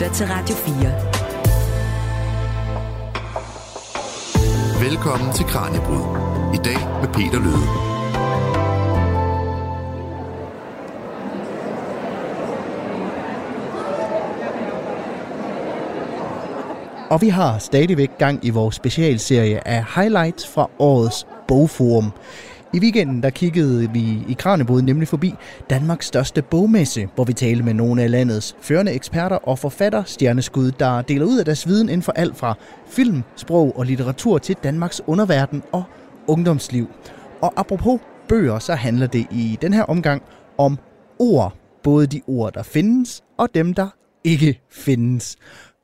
lytter til Radio 4. Velkommen til Kranjebrud. I dag med Peter Løde. Og vi har stadigvæk gang i vores specialserie af highlights fra årets bogforum. I weekenden der kiggede vi i Kranjebrud nemlig forbi Danmarks største bogmesse, hvor vi talte med nogle af landets førende eksperter og forfatter stjerneskud, der deler ud af deres viden inden for alt fra film, sprog og litteratur til Danmarks underverden og ungdomsliv. Og apropos bøger, så handler det i den her omgang om ord. Både de ord, der findes, og dem, der ikke findes.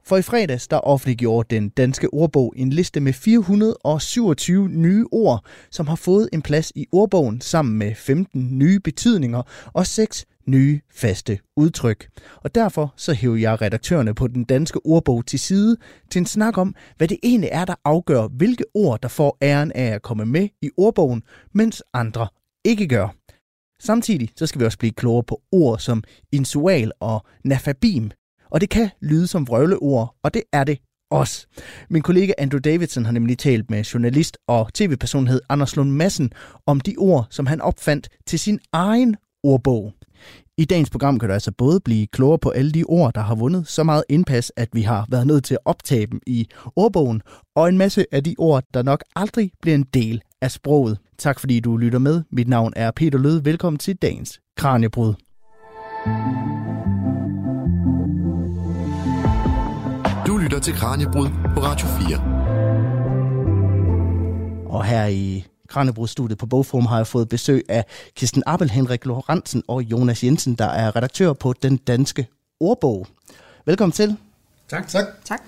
For i fredags der offentliggjorde den danske ordbog en liste med 427 nye ord, som har fået en plads i ordbogen sammen med 15 nye betydninger og 6 nye faste udtryk. Og derfor så hæver jeg redaktørerne på den danske ordbog til side til en snak om, hvad det egentlig er, der afgør, hvilke ord, der får æren af at komme med i ordbogen, mens andre ikke gør. Samtidig så skal vi også blive klogere på ord som insual og nafabim, og det kan lyde som vrøvleord, og det er det også. Min kollega Andrew Davidson har nemlig talt med journalist og tv-personlighed Anders Lund Madsen om de ord, som han opfandt til sin egen ordbog. I dagens program kan du altså både blive klogere på alle de ord, der har vundet så meget indpas, at vi har været nødt til at optage dem i ordbogen, og en masse af de ord, der nok aldrig bliver en del af sproget. Tak fordi du lytter med. Mit navn er Peter Lød. Velkommen til dagens Kranjebrud. Du til Kranjebrud på Radio 4. Og her i Kranjebrudstudiet på Bogforum har jeg fået besøg af Kirsten Abel, Henrik Lorentzen og Jonas Jensen, der er redaktør på Den Danske Ordbog. Velkommen til. Tak. Tak. Tak.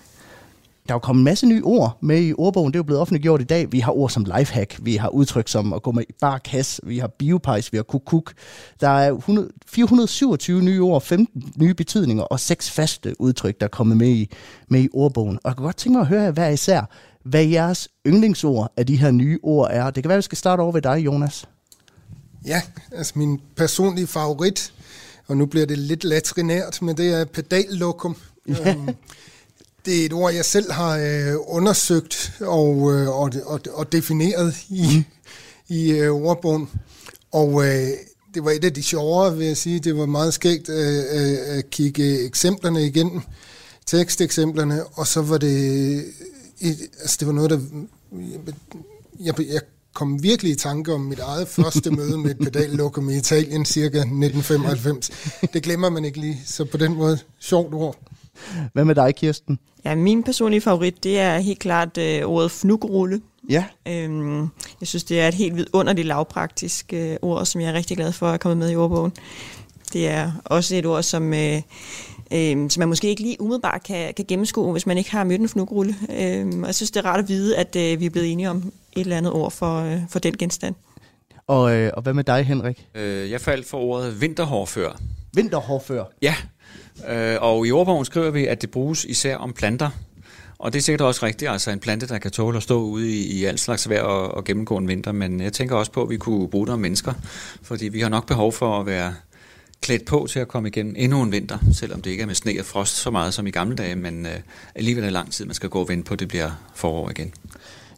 Der er jo kommet en masse nye ord med i ordbogen. Det er jo blevet offentliggjort i dag. Vi har ord som lifehack, vi har udtryk som at gå med bar kasse, vi har biopejs, vi har kukuk. Der er 100, 427 nye ord, 15 nye betydninger og seks faste udtryk, der er kommet med i, med i ordbogen. Og jeg kan godt tænke mig at høre hver især, hvad jeres yndlingsord af de her nye ord er. Det kan være, at vi skal starte over ved dig, Jonas. Ja, altså min personlige favorit, og nu bliver det lidt latrinært, men det er pedallokum. Ja. Øhm, det er et ord, jeg selv har øh, undersøgt og, øh, og, og, og defineret i, mm. i øh, ordbogen. Og øh, det var et af de sjovere, vil jeg sige. Det var meget skægt øh, øh, at kigge eksemplerne igennem, teksteksemplerne, og så var det, et, altså det var noget, der... Jeg, jeg kom virkelig i tanke om mit eget første møde med et pedallokum i Italien, cirka 1995. Det glemmer man ikke lige, så på den måde, sjovt ord. Hvad med dig, Kirsten? Ja, min personlige favorit, det er helt klart øh, ordet fnugrulle. Ja. Øhm, jeg synes, det er et helt vidunderligt lavpraktisk øh, ord, som jeg er rigtig glad for at komme med i ordbogen. Det er også et ord, som, øh, øh, som man måske ikke lige umiddelbart kan, kan gennemskue, hvis man ikke har mødt en fnugrulle. Øh, og jeg synes, det er rart at vide, at øh, vi er blevet enige om et eller andet ord for, øh, for den genstand. Og, øh, og hvad med dig, Henrik? Øh, jeg faldt for ordet vinterhårfør. Vinterhårfør? Ja, Øh, og i ordbogen skriver vi, at det bruges især om planter. Og det er sikkert også rigtigt, altså en plante, der kan tåle at stå ude i, i alt slags vejr og, og gennemgå en vinter. Men jeg tænker også på, at vi kunne bruge det om mennesker, fordi vi har nok behov for at være klædt på til at komme igennem endnu en vinter, selvom det ikke er med sne og frost så meget som i gamle dage, men øh, alligevel er lang tid, man skal gå og vente på, at det bliver forår igen.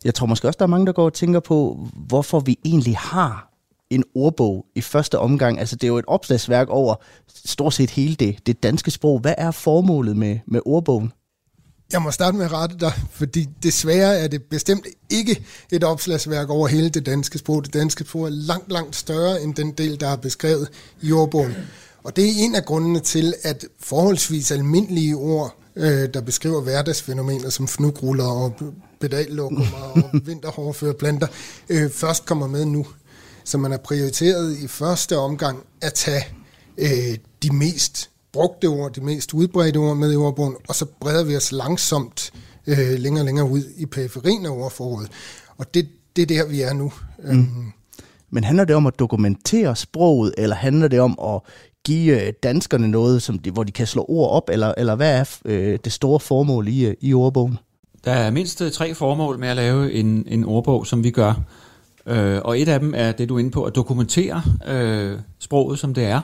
Jeg tror måske også, der er mange, der går og tænker på, hvorfor vi egentlig har en ordbog i første omgang. Altså det er jo et opslagsværk over stort set hele det, det danske sprog. Hvad er formålet med, med ordbogen? Jeg må starte med at rette dig, fordi desværre er det bestemt ikke et opslagsværk over hele det danske sprog. Det danske sprog er langt, langt større end den del, der er beskrevet i ordbogen. Og det er en af grundene til, at forholdsvis almindelige ord, øh, der beskriver hverdagsfænomener som fnugruller og pedallokummer og vinterhårførplanter, øh, først kommer med nu. Så man har prioriteret i første omgang at tage øh, de mest brugte ord, de mest udbredte ord med i ordbogen, og så breder vi os langsomt øh, længere og længere ud i periferien af ordforrådet. Og det, det er der, vi er nu. Mm. Øhm. Men handler det om at dokumentere sproget, eller handler det om at give øh, danskerne noget, som de, hvor de kan slå ord op, eller, eller hvad er øh, det store formål i, øh, i ordbogen? Der er mindst tre formål med at lave en, en ordbog, som vi gør. Øh, og et af dem er det, du er inde på, at dokumentere øh, sproget, som det er.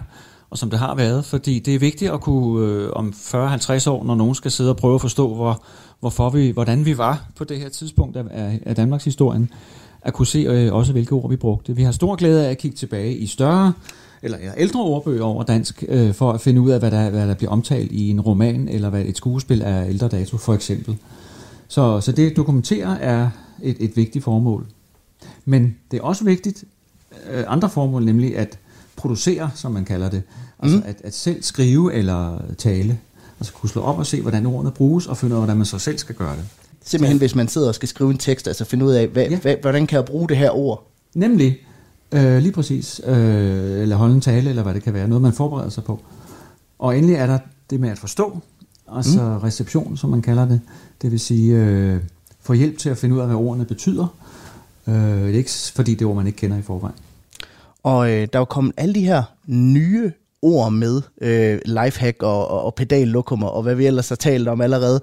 og som det har været, fordi det er vigtigt at kunne øh, om 40-50 år, når nogen skal sidde og prøve at forstå, hvor, hvorfor vi, hvordan vi var på det her tidspunkt af, af Danmarks historien, at kunne se øh, også, hvilke ord vi brugte. Vi har stor glæde af at kigge tilbage i større eller ja, ældre ordbøger over dansk, øh, for at finde ud af, hvad der, hvad der bliver omtalt i en roman, eller hvad et skuespil er ældre dato, for eksempel. Så, så det dokumentere er et, et vigtigt formål. Men det er også vigtigt, øh, andre formål, nemlig at producere, som man kalder det. Altså mm. at, at selv skrive eller tale. Altså kunne slå op og se, hvordan ordene bruges, og finde ud af, hvordan man så selv skal gøre det. Simpelthen, hvis man sidder og skal skrive en tekst, altså finde ud af, hvad, ja. hvad, hvordan kan jeg bruge det her ord? Nemlig, øh, lige præcis, øh, eller holde en tale, eller hvad det kan være, noget man forbereder sig på. Og endelig er der det med at forstå, altså mm. reception, som man kalder det. Det vil sige, øh, få hjælp til at finde ud af, hvad ordene betyder. Øh, det er ikke fordi det ord, man ikke kender i forvejen. Og øh, der er jo kommet alle de her nye ord med, øh, lifehack og, og, og pedallokummer, og hvad vi ellers har talt om allerede.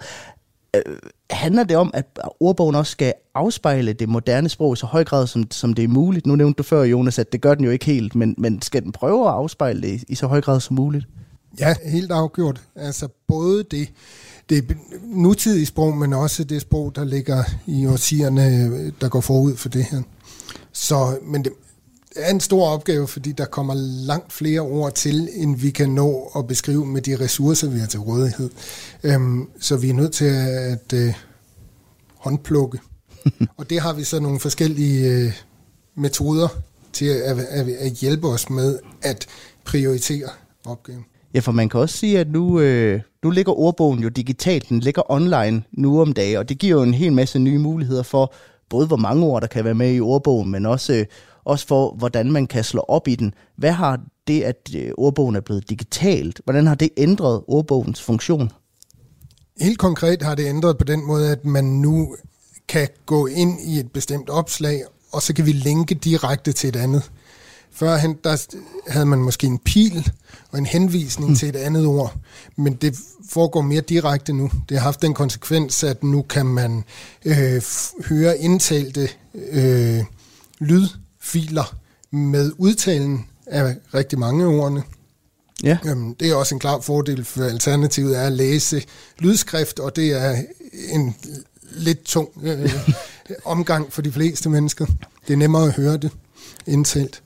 Øh, handler det om, at ordbogen også skal afspejle det moderne sprog i så høj grad, som, som det er muligt? Nu nævnte du før, Jonas, at det gør den jo ikke helt, men, men skal den prøve at afspejle det i, i så høj grad som muligt? Ja, helt afgjort. Altså både det, det nutidige sprog, men også det sprog, der ligger i årtierne, der går forud for det her. Så, men det er en stor opgave, fordi der kommer langt flere ord til, end vi kan nå at beskrive med de ressourcer, vi har til rådighed. Øhm, så vi er nødt til at øh, håndplukke. Og det har vi så nogle forskellige øh, metoder til at, at, at hjælpe os med at prioritere opgaven. Ja, for man kan også sige, at nu, øh, nu ligger ordbogen jo digitalt, den ligger online nu om dagen, og det giver jo en hel masse nye muligheder for både hvor mange ord, der kan være med i ordbogen, men også, øh, også for, hvordan man kan slå op i den. Hvad har det, at øh, ordbogen er blevet digitalt, hvordan har det ændret ordbogens funktion? Helt konkret har det ændret på den måde, at man nu kan gå ind i et bestemt opslag, og så kan vi linke direkte til et andet. Førhen der havde man måske en pil og en henvisning mm. til et andet ord, men det foregår mere direkte nu. Det har haft den konsekvens, at nu kan man øh, høre indtalte øh, lydfiler med udtalen af rigtig mange ordene. Ja. Øhm, det er også en klar fordel, for alternativet er at læse lydskrift, og det er en lidt tung øh, omgang for de fleste mennesker. Det er nemmere at høre det indtalt.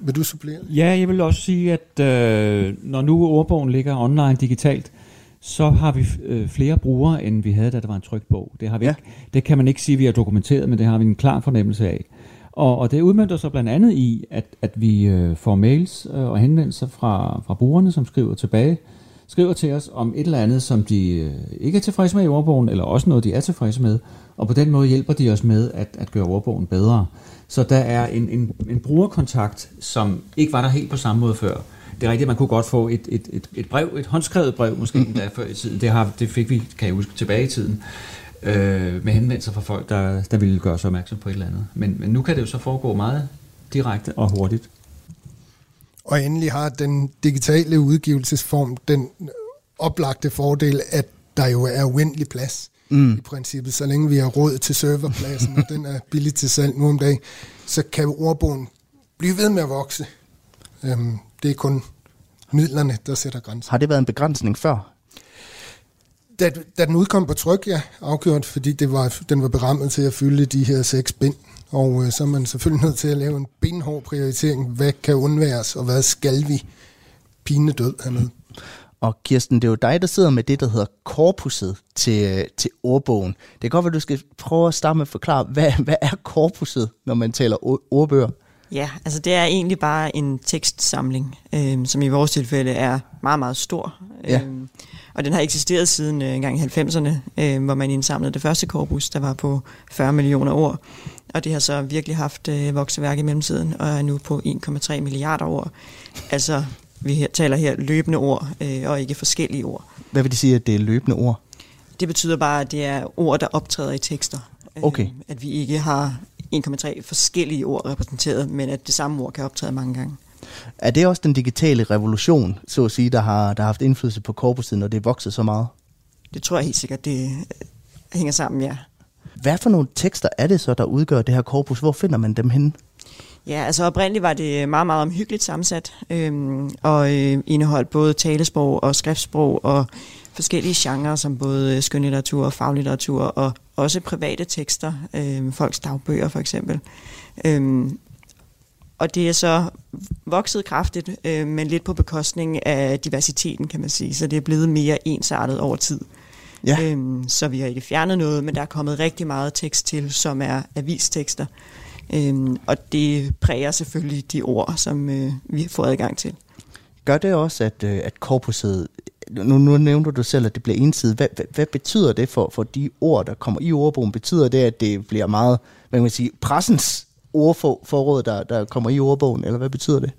Vil du supplere? Ja, jeg vil også sige, at øh, når nu ordbogen ligger online digitalt, så har vi øh, flere brugere, end vi havde, da der var en trykt bog. Det, har vi ja. ikke, det kan man ikke sige, at vi har dokumenteret, men det har vi en klar fornemmelse af. Og, og det udmyndter sig blandt andet i, at, at vi øh, får mails øh, og henvendelser fra, fra brugerne, som skriver tilbage, skriver til os om et eller andet, som de øh, ikke er tilfredse med i ordbogen, eller også noget, de er tilfredse med. Og på den måde hjælper de os med at, at gøre ordbogen bedre. Så der er en, en, en brugerkontakt, som ikke var der helt på samme måde før. Det er rigtigt, at man kunne godt få et, et, et, et brev, et håndskrevet brev måske endda før i tiden. Det, har, det fik vi, kan jeg huske, tilbage i tiden. Øh, med henvendelser fra folk, der, der ville gøre sig opmærksom på et eller andet. Men, men nu kan det jo så foregå meget direkte og hurtigt. Og endelig har den digitale udgivelsesform den oplagte fordel, at der jo er uendelig plads mm. i princippet. Så længe vi har råd til serverpladsen, og den er billig til salg nu om dagen, så kan ordbogen blive ved med at vokse. Øhm, det er kun midlerne, der sætter grænser. Har det været en begrænsning før? Da, da den udkom på tryk, ja, afgjort, fordi det var, den var berammet til at fylde de her seks bind. Og øh, så er man selvfølgelig nødt til at lave en benhård prioritering. Hvad kan undværes, og hvad skal vi pine død hernede? Og Kirsten, det er jo dig, der sidder med det, der hedder korpuset til, til ordbogen. Det kan godt være, du skal prøve at starte med at forklare, hvad, hvad er korpuset, når man taler ordbøger? Ja, altså det er egentlig bare en tekstsamling, øh, som i vores tilfælde er meget, meget stor. Ja. Øh, og den har eksisteret siden øh, engang i 90'erne, øh, hvor man indsamlede det første korpus, der var på 40 millioner ord. Og det har så virkelig haft øh, vokseværk i mellemtiden, og er nu på 1,3 milliarder ord. Altså vi her, taler her løbende ord, øh, og ikke forskellige ord. Hvad vil det sige, at det er løbende ord? Det betyder bare, at det er ord, der optræder i tekster. Øh, okay. Øh, at vi ikke har 1,3 forskellige ord repræsenteret, men at det samme ord kan optræde mange gange. Er det også den digitale revolution, så at sige, der har, der har haft indflydelse på korpuset, når det er vokset så meget? Det tror jeg helt sikkert, det øh, hænger sammen, ja. Hvad for nogle tekster er det så, der udgør det her korpus? Hvor finder man dem henne? Ja, altså oprindeligt var det meget, meget omhyggeligt sammensat, øhm, og øh, indeholdt både talesprog og skriftsprog og forskellige genrer, som både skønlitteratur og faglitteratur, og også private tekster, øh, folks dagbøger for eksempel. Øhm, og det er så vokset kraftigt, øh, men lidt på bekostning af diversiteten, kan man sige. Så det er blevet mere ensartet over tid. Ja. Øhm, så vi har ikke fjernet noget, men der er kommet rigtig meget tekst til, som er avistekster. Øhm, og det præger selvfølgelig de ord, som øh, vi fået adgang til. Gør det også, at, øh, at korpuset, nu, nu nævner du selv, at det bliver ensidigt. Hvad, hvad, hvad betyder det for, for de ord, der kommer i ordbogen? Betyder det, at det bliver meget, hvad kan man sige, pressens ordforråd, der, der kommer i ordbogen, eller hvad betyder det?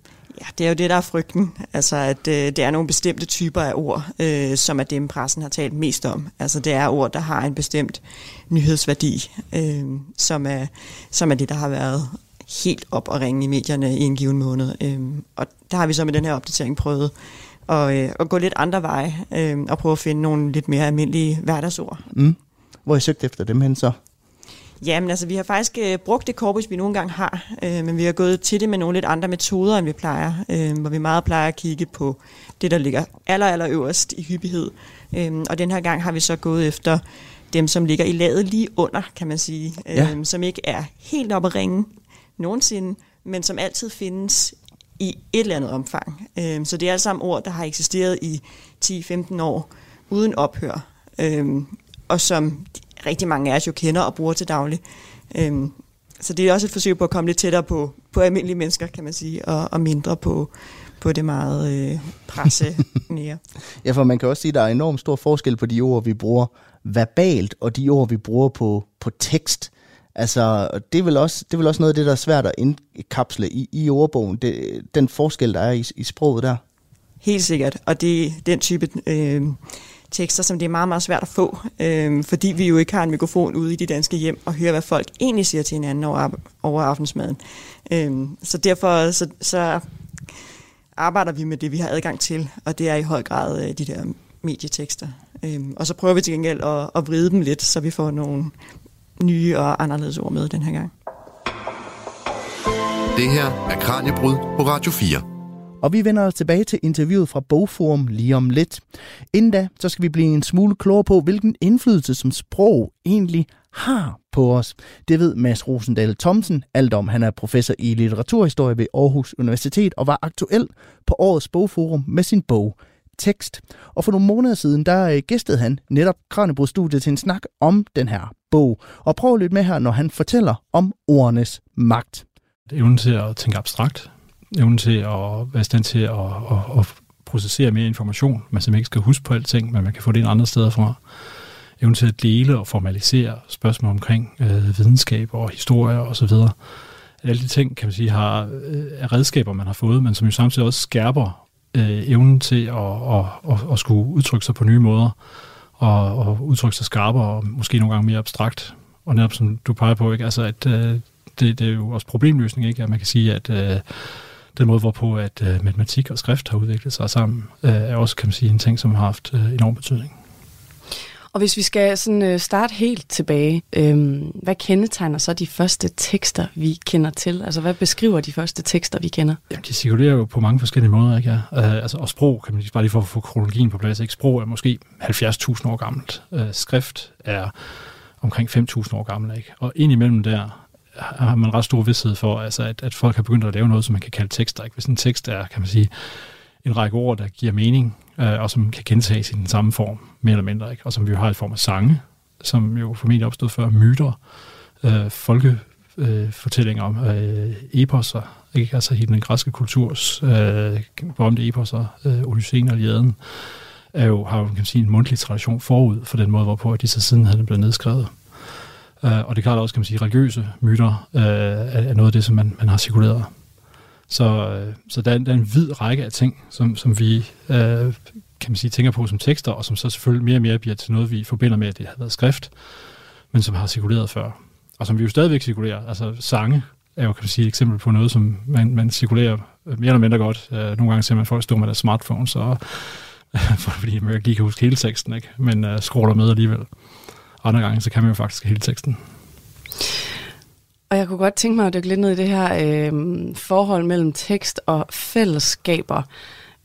Ja, det er jo det, der er frygten. Altså, at øh, det er nogle bestemte typer af ord, øh, som er dem, pressen har talt mest om. Altså, det er ord, der har en bestemt nyhedsværdi, øh, som, er, som er det, der har været helt op og ringe i medierne i en given måned. Øh, og der har vi så med den her opdatering prøvet at, øh, at gå lidt andre veje øh, og prøve at finde nogle lidt mere almindelige hverdagsord. Mm. Hvor har I søgt efter dem hen så? Jamen altså, vi har faktisk øh, brugt det korpus, vi nogle gange har, øh, men vi har gået til det med nogle lidt andre metoder, end vi plejer, øh, hvor vi meget plejer at kigge på det, der ligger aller, aller øverst i hyppighed. Øh, og den her gang har vi så gået efter dem, som ligger i laget lige under, kan man sige, øh, ja. som ikke er helt oppe at ringe nogensinde, men som altid findes i et eller andet omfang. Øh, så det er alle sammen ord, der har eksisteret i 10-15 år uden ophør, øh, og som rigtig mange af os jo kender og bruger til daglig. Øhm, så det er også et forsøg på at komme lidt tættere på, på almindelige mennesker, kan man sige, og, og mindre på, på det meget øh, presse nære. ja, for man kan også sige, at der er enormt stor forskel på de ord, vi bruger verbalt, og de ord, vi bruger på, på tekst. Altså, det er, vel også, det er vel også noget af det, der er svært at indkapsle i, i ordbogen, det, den forskel, der er i, i sproget der. Helt sikkert, og det er den type øh, tekster, som det er meget, meget svært at få, øh, fordi vi jo ikke har en mikrofon ude i de danske hjem og hører, hvad folk egentlig siger til hinanden over, over aftensmaden. Øh, så derfor så, så arbejder vi med det, vi har adgang til, og det er i høj grad øh, de der medietekster. Øh, og så prøver vi til gengæld at, at vride dem lidt, så vi får nogle nye og anderledes ord med den her gang. Det her er Kranjebrud på Radio 4. Og vi vender tilbage til interviewet fra Bogforum lige om lidt. Inden da, så skal vi blive en smule klogere på, hvilken indflydelse som sprog egentlig har på os. Det ved Mads Rosendal Thomsen alt om. Han er professor i litteraturhistorie ved Aarhus Universitet og var aktuel på årets bogforum med sin bog Tekst. Og for nogle måneder siden, der øh, gæstede han netop Kranjebrud Studiet til en snak om den her bog. Og prøv lidt med her, når han fortæller om ordenes magt. Evnen til at tænke abstrakt, evnen til at være i stand til at, at, at processere mere information, man simpelthen ikke skal huske på alting, men man kan få det ind andre steder fra. Evnen til at dele og formalisere spørgsmål omkring øh, videnskab og historie osv. Alle de ting, kan man sige, har, øh, er redskaber, man har fået, men som jo samtidig også skærper øh, evnen til at, at, at, at skulle udtrykke sig på nye måder, og, og udtrykke sig skarpere og måske nogle gange mere abstrakt. Og netop som du peger på, ikke? Altså, at øh, det, det er jo også problemløsning, ikke? at man kan sige, at øh, den måde, hvorpå at øh, matematik og skrift har udviklet sig sammen, øh, er også, kan man sige, en ting, som har haft øh, enorm betydning. Og hvis vi skal sådan øh, starte helt tilbage, øh, hvad kendetegner så de første tekster, vi kender til? Altså, hvad beskriver de første tekster, vi kender? Ja, de cirkulerer jo på mange forskellige måder, ikke? Ja. Uh, altså, og sprog, kan man bare lige for at få kronologien på plads, ikke? Sprog er måske 70.000 år gammelt. Uh, skrift er omkring 5.000 år gammelt, ikke? Og indimellem der har man ret stor vidsthed for, altså at, at folk har begyndt at lave noget, som man kan kalde tekster. Ikke? Hvis en tekst er, kan man sige, en række ord, der giver mening, øh, og som kan gentages i den samme form, mere eller mindre, ikke? og som vi jo har i form af sange, som jo formentlig opstod før, myter, øh, folkefortællinger øh, om øh, eposser, ikke? altså hele den græske kulturs øh, berømte eposser, øh, Odysseen og Iliaden, er jo, har jo kan man sige, en mundtlig tradition forud for den måde, hvorpå de så siden havde blevet nedskrevet. Øh, og det er klart også, kan man sige, religiøse myter øh, er, noget af det, som man, man har cirkuleret. Så, øh, så der, er, der er en vid række af ting, som, som vi øh, kan man sige, tænker på som tekster, og som så selvfølgelig mere og mere bliver til noget, vi forbinder med, at det har været skrift, men som har cirkuleret før. Og som vi jo stadigvæk cirkulerer. Altså sange er jo, kan man sige, et eksempel på noget, som man, man cirkulerer mere eller mindre godt. Øh, nogle gange ser man folk stå med deres smartphones, og, fordi man ikke lige kan huske hele teksten, ikke? men uh, scroller med alligevel. Andre gange, så kan man jo faktisk hele teksten. Og jeg kunne godt tænke mig at dykke lidt ned i det her øh, forhold mellem tekst og fællesskaber.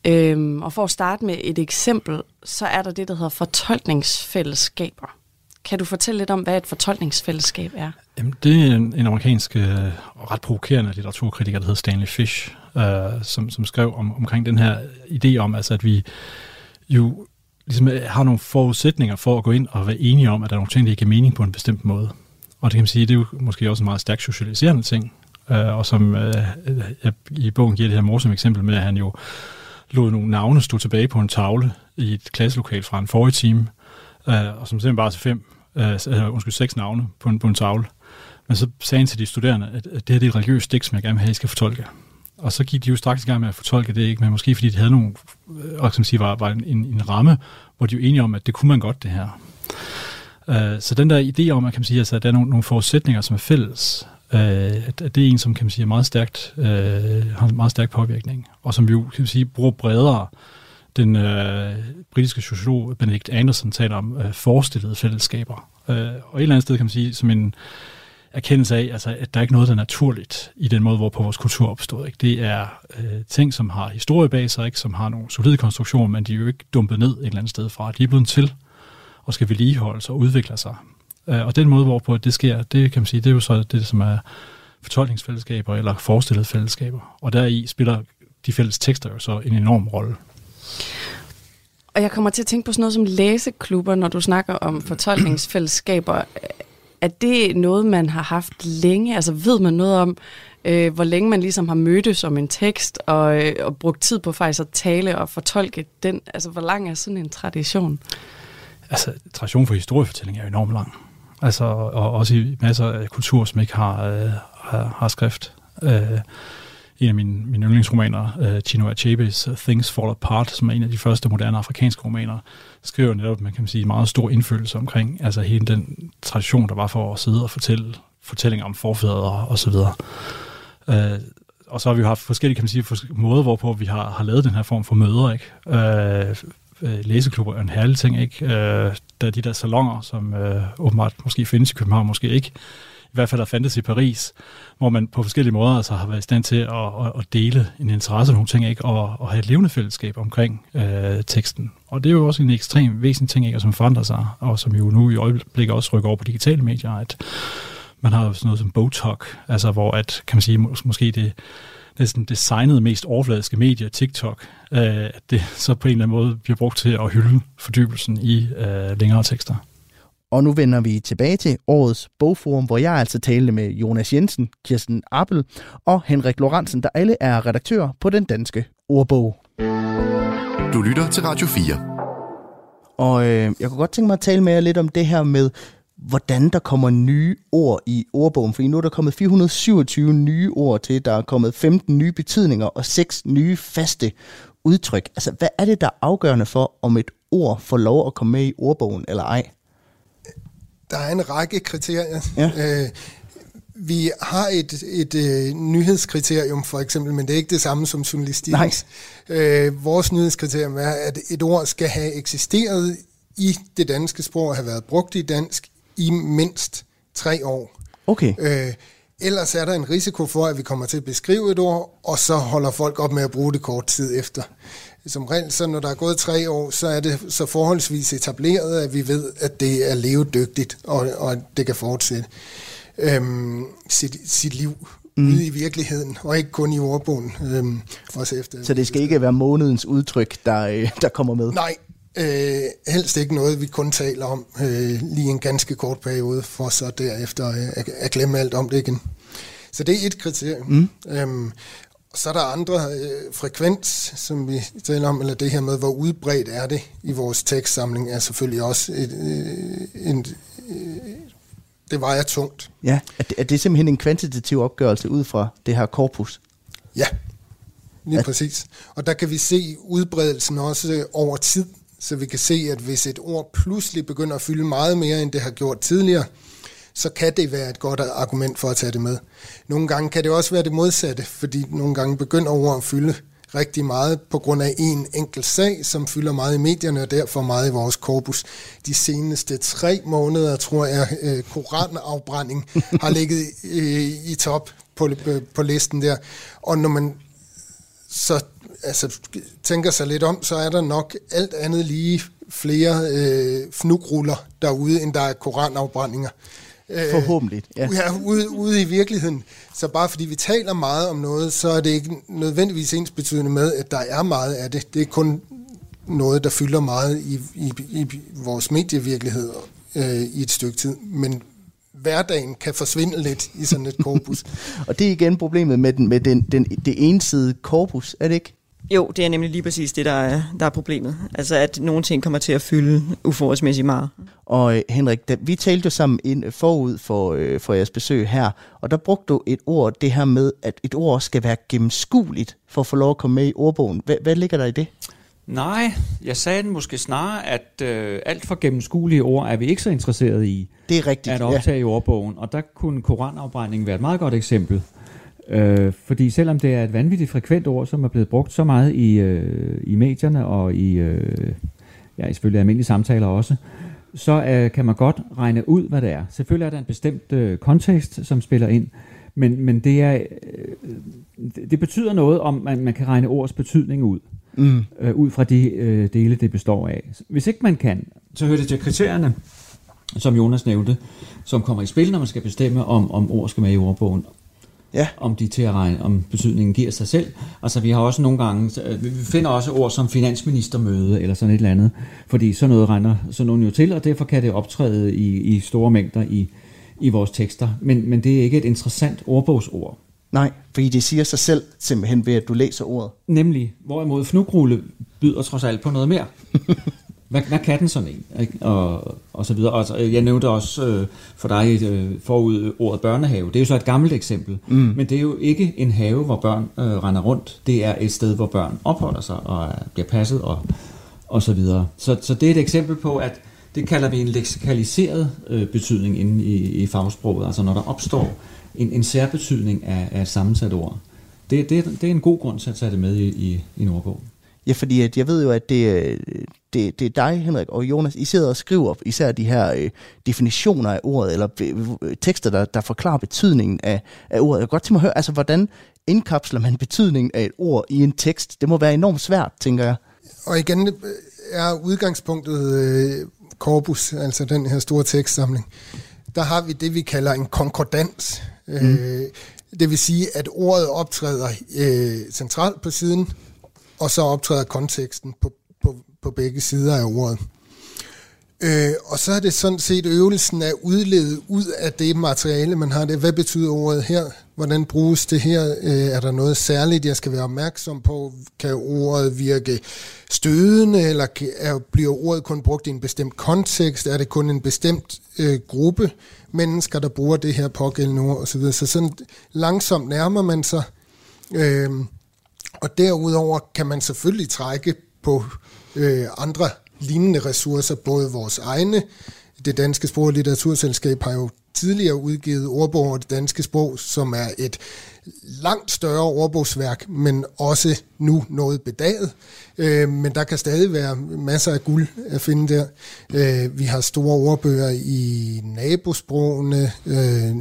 Øh, og for at starte med et eksempel, så er der det, der hedder fortolkningsfællesskaber. Kan du fortælle lidt om, hvad et fortolkningsfællesskab er? Jamen, det er en, en amerikansk øh, ret provokerende litteraturkritiker, der hedder Stanley Fish, øh, som, som skrev om, omkring den her idé om, altså, at vi jo ligesom øh, har nogle forudsætninger for at gå ind og være enige om, at der er nogle ting, der giver mening på en bestemt måde. Og det kan man sige, det er jo måske også en meget stærkt socialiserende ting, øh, og som øh, jeg, i bogen giver det her morsomme eksempel med, at han jo lod nogle navne stå tilbage på en tavle i et klasselokal fra en forrige time, øh, og som simpelthen bare til fem, øh, øh undskyld, seks navne på en, på en tavle. Men så sagde han til de studerende, at, at det her det er et religiøst stik, som jeg gerne vil have, I skal fortolke. Og så gik de jo straks i gang med at fortolke det, ikke? men måske fordi de havde nogle, og som siger, var, var en, en ramme, hvor de jo enige om, at det kunne man godt, det her. Uh, så den der idé om, at, kan man sige, altså, at der er nogle, nogle forudsætninger, som er fælles, uh, at, at det er en, som kan man sige, er meget stærkt, uh, har en meget stærk påvirkning, og som jo kan man sige, bruger bredere. Den uh, britiske sociolog Benedict Anderson taler om uh, forestillede fællesskaber. Uh, og et eller andet sted kan man sige, som en erkendelse af, altså, at der er ikke noget, der er naturligt i den måde, hvorpå vores kultur opstod. Ikke? Det er øh, ting, som har historie bag sig, ikke? som har nogle solide konstruktioner, men de er jo ikke dumpet ned et eller andet sted fra. De er blevet til og skal vedligeholdes og udvikle sig. Øh, og den måde, hvorpå det sker, det kan man sige, det er jo så det, som er fortolkningsfællesskaber eller forestillede fællesskaber. Og deri spiller de fælles tekster jo så en enorm rolle. Og jeg kommer til at tænke på sådan noget som læseklubber, når du snakker om fortolkningsfællesskaber. Er det noget, man har haft længe? Altså ved man noget om, øh, hvor længe man ligesom har mødtes om en tekst og, øh, og brugt tid på faktisk at tale og fortolke den? Altså hvor lang er sådan en tradition? Altså, tradition for historiefortælling er enormt lang. Altså, og også i masser af kulturer, som ikke har, øh, har, har skrift. Øh, en af mine, mine yndlingsromaner, uh, Chino Achebes Things Fall Apart, som er en af de første moderne afrikanske romaner, skriver netop, man kan sige, meget stor indfølelse omkring altså hele den tradition, der var for at sidde og fortælle fortællinger om forfædre og så videre. Uh, og så har vi jo haft forskellige kan man sige, måder, hvorpå vi har, har lavet den her form for møder. Ikke? Uh, læseklubber er en herlig ting. Ikke? Øh, der er de der salonger, som øh, åbenbart måske findes i København, måske ikke i hvert fald har fandtes i Paris, hvor man på forskellige måder altså har været i stand til at, at, at dele en interesse nogle ting, ikke? Og, og have et levende fællesskab omkring øh, teksten. Og det er jo også en ekstrem væsentlig ting, ikke? som forandrer sig, og som jo nu i øjeblikket også rykker over på digitale medier, at man har sådan noget som Botox, altså hvor at, kan man sige, mås- måske det næsten designede mest overfladiske medier, TikTok, øh, at det så på en eller anden måde bliver brugt til at hylde fordybelsen i øh, længere tekster. Og nu vender vi tilbage til årets bogforum, hvor jeg altså talte med Jonas Jensen, Kirsten Appel og Henrik Lorentzen, der alle er redaktører på den danske ordbog. Du lytter til Radio 4. Og øh, jeg kunne godt tænke mig at tale med jer lidt om det her med, hvordan der kommer nye ord i ordbogen. For nu er der kommet 427 nye ord til, der er kommet 15 nye betydninger og 6 nye faste udtryk. Altså, hvad er det, der er afgørende for, om et ord får lov at komme med i ordbogen eller ej? Der er en række kriterier. Ja. Øh, vi har et, et øh, nyhedskriterium for eksempel, men det er ikke det samme som journalistik. Øh, vores nyhedskriterium er, at et ord skal have eksisteret i det danske sprog og have været brugt i dansk i mindst tre år. Okay. Øh, ellers er der en risiko for, at vi kommer til at beskrive et ord, og så holder folk op med at bruge det kort tid efter. Som regel, så når der er gået tre år, så er det så forholdsvis etableret, at vi ved, at det er levedygtigt, og, og at det kan fortsætte øhm, sit, sit liv mm. ude i virkeligheden, og ikke kun i ordbogen. Øhm, også efter, så det skal ikke være månedens udtryk, der, øh, der kommer med? Nej, øh, helst ikke noget, vi kun taler om øh, lige en ganske kort periode, for så derefter øh, at, at glemme alt om det igen. Så det er et kriterium. Mm. Øhm, så er der andre øh, frekvens, som vi taler om, eller det her med, hvor udbredt er det i vores tekstsamling, er selvfølgelig også et, øh, en, øh, det vejer tungt. Ja, er det, er det simpelthen en kvantitativ opgørelse ud fra det her korpus? Ja, lige at... præcis. Og der kan vi se udbredelsen også over tid, så vi kan se, at hvis et ord pludselig begynder at fylde meget mere, end det har gjort tidligere, så kan det være et godt argument for at tage det med. Nogle gange kan det også være det modsatte, fordi nogle gange begynder ord at fylde rigtig meget på grund af en enkelt sag, som fylder meget i medierne og derfor meget i vores korpus. De seneste tre måneder, tror jeg, øh, koranafbrænding har ligget øh, i top på, på listen der. Og når man så altså, tænker sig lidt om, så er der nok alt andet lige flere øh, fnugruller derude, end der er koranafbrændinger. Øh, Forhåbentlig, ja. ja ude, ude i virkeligheden. Så bare fordi vi taler meget om noget, så er det ikke nødvendigvis ens betydende med, at der er meget af det. Det er kun noget, der fylder meget i, i, i vores medievirkelighed øh, i et stykke tid. Men hverdagen kan forsvinde lidt i sådan et korpus. og det er igen problemet med, den, med den, den, det ensidige korpus, er det ikke? Jo, det er nemlig lige præcis det, der er, der er problemet. Altså, at nogle ting kommer til at fylde uforholdsmæssigt meget. Og øh, Henrik, da, vi talte jo sammen ind forud for, øh, for jeres besøg her, og der brugte du et ord, det her med, at et ord skal være gennemskueligt for at få lov at komme med i ordbogen. Hvad, hvad ligger der i det? Nej, jeg sagde den måske snarere, at øh, alt for gennemskuelige ord er vi ikke så interesseret i det er rigtigt, at optage ja. i ordbogen. Og der kunne koranafbrænding være et meget godt eksempel. Øh, fordi selvom det er et vanvittigt frekvent ord, som er blevet brugt så meget i, øh, i medierne og i, øh, ja, selvfølgelig almindelige samtaler også, så øh, kan man godt regne ud, hvad det er. Selvfølgelig er der en bestemt øh, kontekst, som spiller ind, men, men det, er, øh, det betyder noget om, at man kan regne ords betydning ud, mm. øh, ud fra de øh, dele, det består af. Hvis ikke man kan, så hører det til kriterierne, som Jonas nævnte, som kommer i spil, når man skal bestemme, om, om ord skal med i ordbogen ja. om de til at regne, om betydningen giver sig selv. Altså vi har også nogle gange, vi finder også ord som finansministermøde eller sådan et eller andet, fordi sådan noget regner sådan nogle jo til, og derfor kan det optræde i, i store mængder i, i vores tekster. Men, men det er ikke et interessant ordbogsord. Nej, fordi det siger sig selv simpelthen ved, at du læser ordet. Nemlig, hvorimod fnugrulle byder trods alt på noget mere. Hvad, hvad kan den sådan en? Ikke? Og, og så videre. Og så, jeg nævnte også øh, for dig øh, forud ordet børnehave. Det er jo så et gammelt eksempel. Mm. Men det er jo ikke en have, hvor børn øh, render rundt. Det er et sted, hvor børn opholder sig og bliver passet og, og så videre. Så, så det er et eksempel på, at det kalder vi en leksikaliseret øh, betydning inde i, i fagsproget. Altså når der opstår en, en særbetydning af, af et sammensat ord. Det, det, det er en god grund til at tage det med i, i, i en ordbog. Ja, fordi at jeg ved jo, at det, det, det er dig, Henrik og Jonas, I sidder og skriver især de her øh, definitioner af ordet, eller øh, tekster, der, der forklarer betydningen af, af ordet. Jeg kan godt tænke mig at høre, altså, hvordan indkapsler man betydningen af et ord i en tekst? Det må være enormt svært, tænker jeg. Og igen øh, er udgangspunktet øh, corpus, altså den her store tekstsamling. Der har vi det, vi kalder en konkordans. Mm. Øh, det vil sige, at ordet optræder øh, centralt på siden, og så optræder konteksten på, på, på begge sider af ordet. Øh, og så er det sådan set øvelsen at udlede ud af det materiale, man har det. Hvad betyder ordet her? Hvordan bruges det her? Øh, er der noget særligt, jeg skal være opmærksom på? Kan ordet virke stødende, eller er, bliver ordet kun brugt i en bestemt kontekst? Er det kun en bestemt øh, gruppe mennesker, der bruger det her pågældende ord osv.? Så sådan langsomt nærmer man sig øh, og derudover kan man selvfølgelig trække på øh, andre lignende ressourcer, både vores egne, det danske sprog- og litteraturselskab har jo tidligere udgivet ordbog over det danske sprog, som er et langt større ordbogsværk, men også nu noget bedaget. Øh, men der kan stadig være masser af guld at finde der. Øh, vi har store ordbøger i nabosprogene, øh,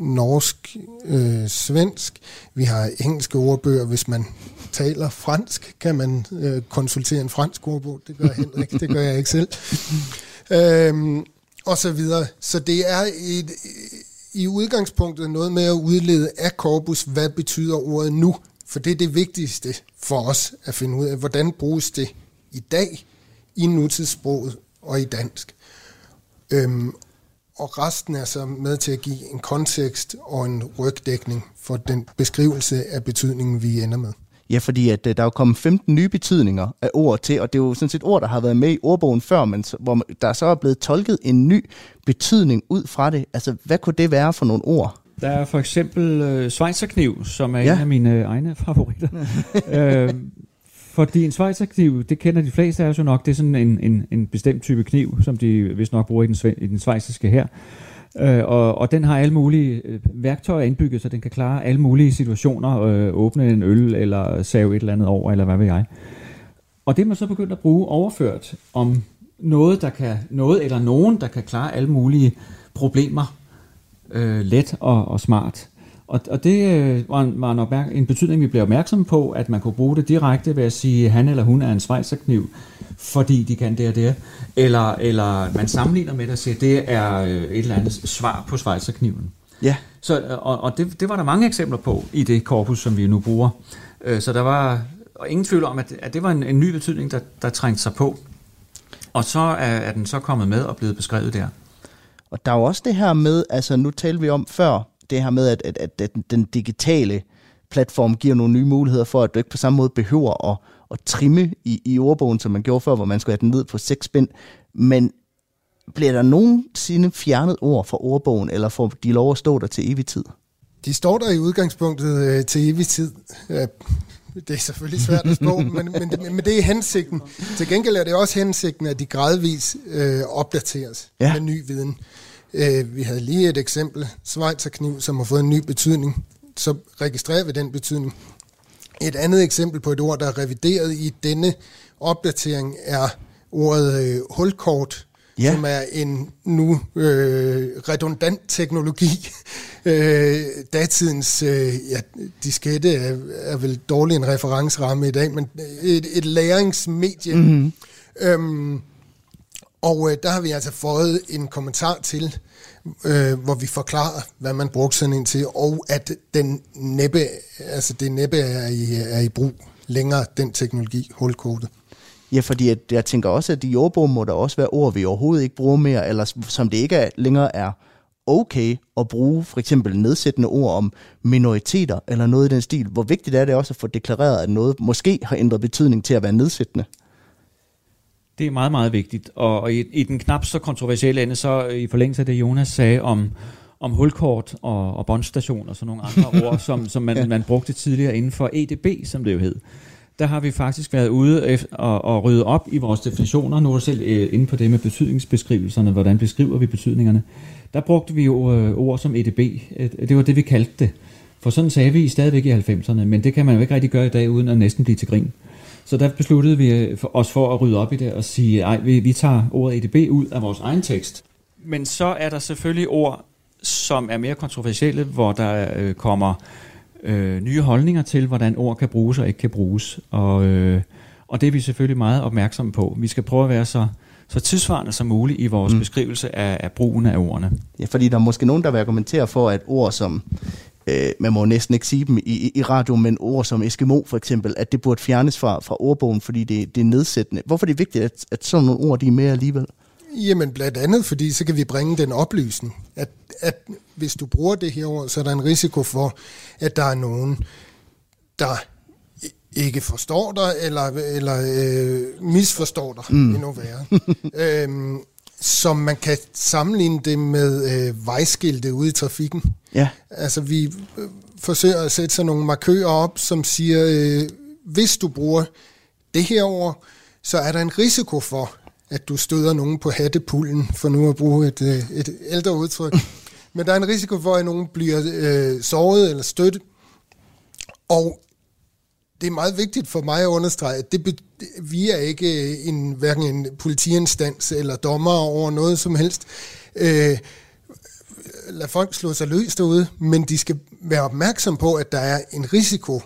norsk, øh, svensk. Vi har engelske ordbøger. Hvis man taler fransk, kan man øh, konsultere en fransk ordbog. Det gør Henrik, det gør jeg ikke selv. Øhm, og så videre. Så det er et, i udgangspunktet noget med at udlede af korpus, hvad betyder ordet nu? For det er det vigtigste for os at finde ud af, hvordan bruges det i dag i nutidssproget og i dansk. Øhm, og resten er så med til at give en kontekst og en rygdækning for den beskrivelse af betydningen, vi ender med. Ja, fordi at, øh, der er jo kommet 15 nye betydninger af ord til, og det er jo sådan set ord, der har været med i ordbogen før, men hvor der så er blevet tolket en ny betydning ud fra det. Altså, hvad kunne det være for nogle ord? Der er for eksempel øh, Schweizerkniv, som er ja. en af mine egne favoritter. øh, fordi en svejserkniv, det kender de fleste af os jo nok, det er sådan en, en, en bestemt type kniv, som de vist nok bruger i den, i den schweiziske her. Øh, og, og den har alle mulige øh, værktøjer indbygget, så den kan klare alle mulige situationer, øh, åbne en øl, eller save et eller andet over, eller hvad ved jeg. Og det er man så begyndt at bruge overført om noget, der kan, noget eller nogen, der kan klare alle mulige problemer øh, let og, og smart. Og, og det øh, var, var en, opmærk- en betydning, vi blev opmærksomme på, at man kunne bruge det direkte ved at sige, at han eller hun er en svejserkniv, fordi de kan det og det. Eller, eller man sammenligner med det og siger, at det er øh, et eller andet svar på svejserkniven. Ja. Så, og og det, det var der mange eksempler på i det korpus, som vi nu bruger. Øh, Så der var og ingen tvivl om, at, at det var en, en ny betydning, der, der trængte sig på. Og så er, er den så kommet med og blevet beskrevet der. Og der er jo også det her med, altså nu talte vi om før, det her med, at, at, at, at den digitale platform giver nogle nye muligheder for, at du ikke på samme måde behøver at, at trimme i, i ordbogen, som man gjorde før, hvor man skulle have den ned på seks spænd. Men bliver der nogensinde fjernet ord fra ordbogen, eller får de lov at stå der til evig tid? De står der i udgangspunktet øh, til evig tid. Ja, det er selvfølgelig svært at spå, men, men, men det er hensigten. Til gengæld er det også hensigten, at de gradvis øh, opdateres ja. med ny viden. Øh, vi havde lige et eksempel, Schweizerkniv, som har fået en ny betydning. Så registrerer vi den betydning. Et andet eksempel på et ord, der er revideret i denne opdatering, er ordet øh, hulkort, Ja. som er en nu øh, redundant teknologi. øh, datidens øh, ja, diskette er, er vel dårlig en referenceramme i dag, men et, et læringsmedie. Mm-hmm. Øhm, og øh, der har vi altså fået en kommentar til, øh, hvor vi forklarer, hvad man brugte sådan en til, og at den næppe, altså det næppe er i, er i brug længere, den teknologi, hulkode. Ja, fordi at, jeg tænker også, at i ordbogen må der også være ord, vi overhovedet ikke bruger mere, eller som det ikke er, længere er okay at bruge for eksempel nedsættende ord om minoriteter, eller noget i den stil. Hvor vigtigt er det også at få deklareret, at noget måske har ændret betydning til at være nedsættende? Det er meget, meget vigtigt. Og, og i, i den knap så kontroversielle ende, så i forlængelse af det, Jonas sagde om, om hulkort og, og båndstation og sådan nogle andre ord, som, som man, man brugte tidligere inden for EDB, som det jo hed. Der har vi faktisk været ude og, og rydde op i vores definitioner. Nu er du selv øh, inde på det med betydningsbeskrivelserne. Hvordan beskriver vi betydningerne? Der brugte vi jo øh, ord som EDB. Øh, Det var det, vi kaldte det. For sådan sagde vi stadigvæk i 90'erne, men det kan man jo ikke rigtig gøre i dag, uden at næsten blive til grin. Så der besluttede vi øh, for, os for at rydde op i det og sige, at vi, vi tager ordet EDB ud af vores egen tekst. Men så er der selvfølgelig ord, som er mere kontroversielle, hvor der øh, kommer øh, nye holdninger til, hvordan ord kan bruges og ikke kan bruges. Og, øh, og det er vi selvfølgelig meget opmærksomme på. Vi skal prøve at være så, så tidsvarende som muligt i vores mm. beskrivelse af, af brugen af ordene. Ja, fordi der er måske nogen, der vil argumentere for, at ord som, øh, man må næsten ikke sige dem i, i, i radio, men ord som Eskimo for eksempel, at det burde fjernes fra, fra ordbogen, fordi det, det er nedsættende. Hvorfor er det vigtigt, at, at sådan nogle ord, de er med alligevel? Jamen blandt andet, fordi så kan vi bringe den oplysning, at, at hvis du bruger det her ord, så er der en risiko for, at der er nogen, der ikke forstår dig, eller, eller øh, misforstår dig, mm. endnu værre. øhm, som man kan sammenligne det med øh, vejskilte ude i trafikken. Ja. Altså vi øh, forsøger at sætte sådan nogle markører op, som siger, øh, hvis du bruger det her ord, så er der en risiko for, at du støder nogen på hattepullen, for nu at bruge et, øh, et ældre udtryk. Men der er en risiko for, at nogen bliver øh, såret eller støttet. Og det er meget vigtigt for mig at understrege, at det, vi er ikke en, hverken en politiinstans eller dommer over noget som helst. Øh, lad folk slå sig løs derude, men de skal være opmærksom på, at der er en risiko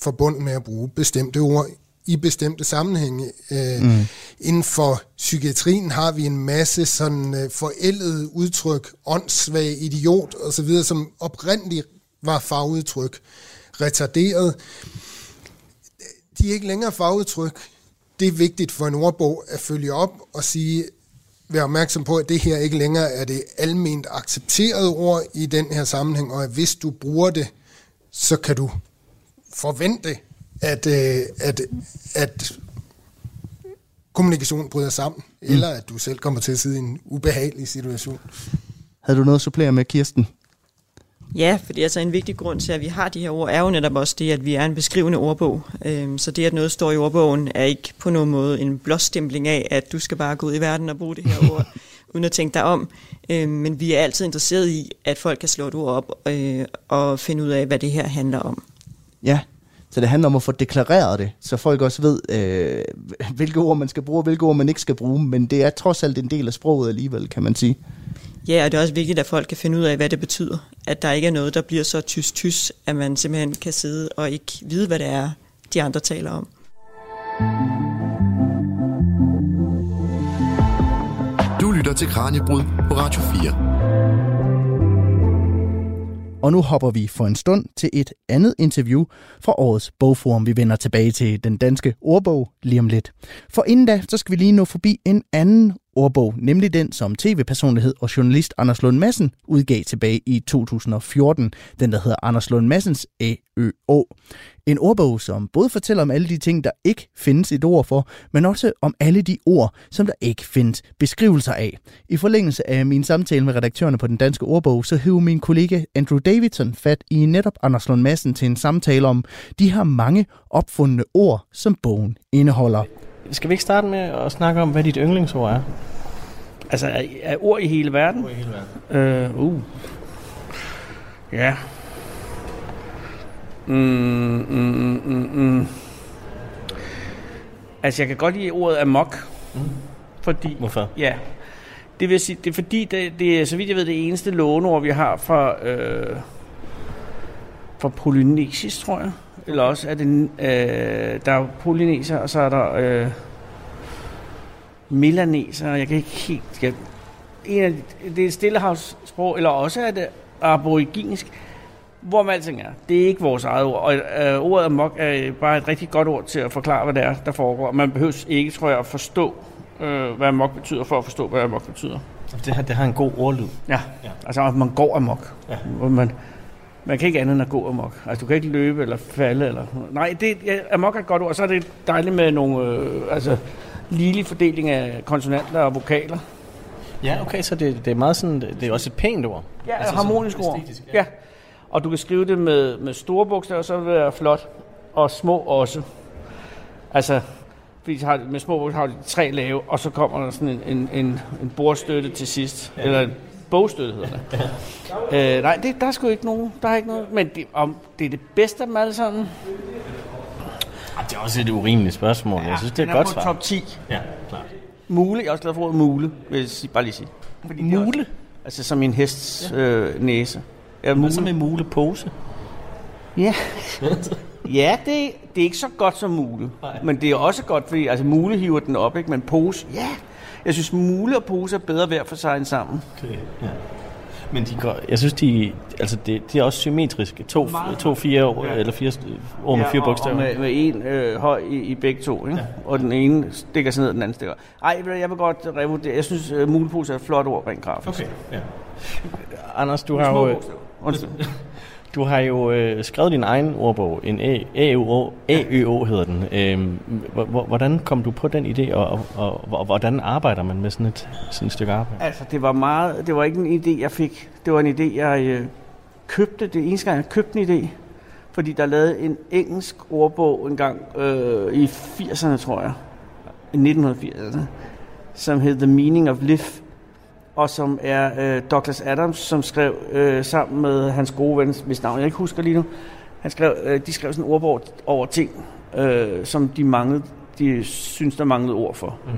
forbundet med at bruge bestemte ord i bestemte sammenhænge. Øh, mm. Inden for psykiatrien har vi en masse sådan øh, forældede udtryk, åndssvag, idiot osv., som oprindeligt var fagudtryk, retarderet. De er ikke længere fagudtryk. Det er vigtigt for en ordbog at følge op og sige, være opmærksom på, at det her ikke længere er det alment accepterede ord i den her sammenhæng, og at hvis du bruger det, så kan du forvente, at, øh, at, at kommunikationen bryder sammen, mm. eller at du selv kommer til at sidde i en ubehagelig situation. Havde du noget at supplere med, Kirsten? Ja, fordi altså en vigtig grund til, at vi har de her ord, er jo netop også det, at vi er en beskrivende ordbog. Øhm, så det, at noget står i ordbogen, er ikke på nogen måde en blåstempling af, at du skal bare gå ud i verden og bruge det her ord, uden at tænke dig om. Øhm, men vi er altid interesseret i, at folk kan slå et ord op øh, og finde ud af, hvad det her handler om. Ja, så det handler om at få deklareret det, så folk også ved, øh, hvilke ord man skal bruge, og hvilke ord man ikke skal bruge. Men det er trods alt en del af sproget alligevel, kan man sige. Ja, og det er også vigtigt, at folk kan finde ud af, hvad det betyder. At der ikke er noget, der bliver så tysk-tysk, at man simpelthen kan sidde og ikke vide, hvad det er, de andre taler om. Du lytter til Kranjebrud på Radio 4. Og nu hopper vi for en stund til et andet interview fra årets bogforum. Vi vender tilbage til den danske ordbog lige om lidt. For inden da, så skal vi lige nå forbi en anden ordbog, nemlig den, som tv-personlighed og journalist Anders Lund Madsen udgav tilbage i 2014, den der hedder Anders Lund Madsens AØO. En ordbog, som både fortæller om alle de ting, der ikke findes et ord for, men også om alle de ord, som der ikke findes beskrivelser af. I forlængelse af min samtale med redaktørerne på den danske ordbog, så hævde min kollega Andrew Davidson fat i netop Anders Lund Madsen til en samtale om de her mange opfundne ord, som bogen indeholder. Skal vi ikke starte med at snakke om, hvad dit yndlingsord er? Altså, er, er ord i hele verden? Ord i hele verden. Øh, uh. Ja. Mm, mm, mm, mm. Altså, jeg kan godt lide ordet amok. Mm. Fordi, Hvorfor? Ja. Det vil sige, det er fordi, det, det er, så vidt jeg ved, det eneste låneord, vi har fra, øh, fra polynesisk, tror jeg. Eller også er det, øh, der er polyneser, og så er der øh, melaneser, jeg kan ikke helt... Jeg, en af de, det er et stillehavssprog, eller også er det aboriginisk. Hvor man alting er. Det er ikke vores eget ord. Og øh, ordet amok er bare et rigtig godt ord til at forklare, hvad det er, der foregår. Man behøver ikke, tror jeg, at forstå, øh, hvad amok betyder, for at forstå, hvad amok betyder. Det har, det har en god ordlyd. Ja, ja. altså at man går amok. Ja. Hvor Man, man kan ikke andet end at gå amok. Altså du kan ikke løbe eller falde. Eller, nej, det, ja, amok er et godt ord. Og så er det dejligt med nogle øh, altså, ligelig fordeling af konsonanter og vokaler. Ja, okay, så det, det er meget sådan, det er også et pænt ord. Ja, Altså harmonisk ord. æstetisk, Ja. Og du kan skrive det med, med store bogstaver, så vil det være flot. Og små også. Altså, fordi har, med små bogstaver har de tre lave, og så kommer der sådan en, en, en, en bordstøtte til sidst. Ja. Eller en bogstøtte hedder det. Ja. Øh, nej, det, der er sgu ikke nogen. Der er ikke noget. Men det, om det er det bedste af dem alle sammen. Det er også et urimeligt spørgsmål. Jeg synes, det er et godt svar. top 10. Ja, klart. Mule, jeg er også glad for ordet mule, vil jeg sige, bare lige sige. Fordi Mule? Også, altså som en hests øh, næse. Ja, Hvad så med mulepose? Ja, ja det, det er ikke så godt som mule. Nej. Men det er også godt, fordi altså, mule hiver den op, ikke? men pose, ja. Jeg synes, mule og pose er bedre hver for sig end sammen. Okay, ja. Men de går, jeg synes, de, altså det, de er også symmetriske. To, Meget to fire ord, Ja. eller fire ord med fire og, bogstaver. og med, med en øh, høj i, i begge to, ikke? Ja. og den ene stikker sig ned, og den anden stikker. Ej, jeg vil godt revurdere. Jeg synes, uh, mulepose er et flot ord rent grafisk. Okay, ja. Anders, du har jo. Undskyld. du har jo øh, skrevet din egen ordbog, en A- AØO, AØO hedder den. Øhm, hvor- hvor- hvordan kom du på den idé, og, og, og, hvordan arbejder man med sådan et, sådan et stykke arbejde? Altså, det var meget, det var ikke en idé, jeg fik. Det var en idé, jeg øh, købte. Det eneste gang, jeg købte en idé. Fordi der lavede en engelsk ordbog en gang øh, i 80'erne, tror jeg. I 1980'erne. Som hed The Meaning of Life. Og som er øh, Douglas Adams, som skrev øh, sammen med hans gode ven, hvis navn jeg ikke husker lige nu. Han skrev, øh, de skrev sådan en ordbog over ting, øh, som de manglede, de synes, der manglede ord for. Mm.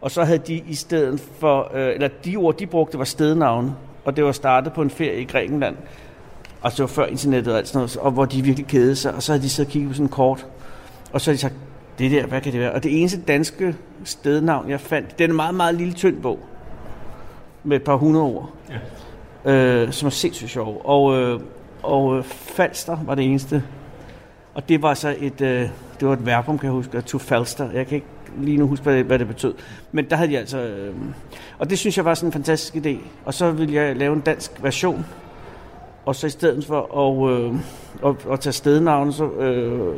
Og så havde de i stedet for, øh, eller de ord, de brugte, var stednavne. Og det var startet på en ferie i Grækenland. Og det var før internettet og alt sådan noget, og hvor de virkelig kedede sig. Og så havde de siddet og kigget på sådan en kort. Og så havde de sagt, det der, hvad kan det være? Og det eneste danske stednavn, jeg fandt, det er en meget, meget lille tynd bog. Med et par hundrede ord. Ja. Øh, som er sindssygt sjov. Og, øh, og øh, Falster var det eneste. Og det var så et, øh, det var et verbum, kan jeg huske, to falster. Jeg kan ikke lige nu huske, hvad det, hvad det betød. Men der havde de altså... Øh, og det synes jeg var sådan en fantastisk idé. Og så ville jeg lave en dansk version. Og så i stedet for at, øh, at, at tage stednavne, så, øh,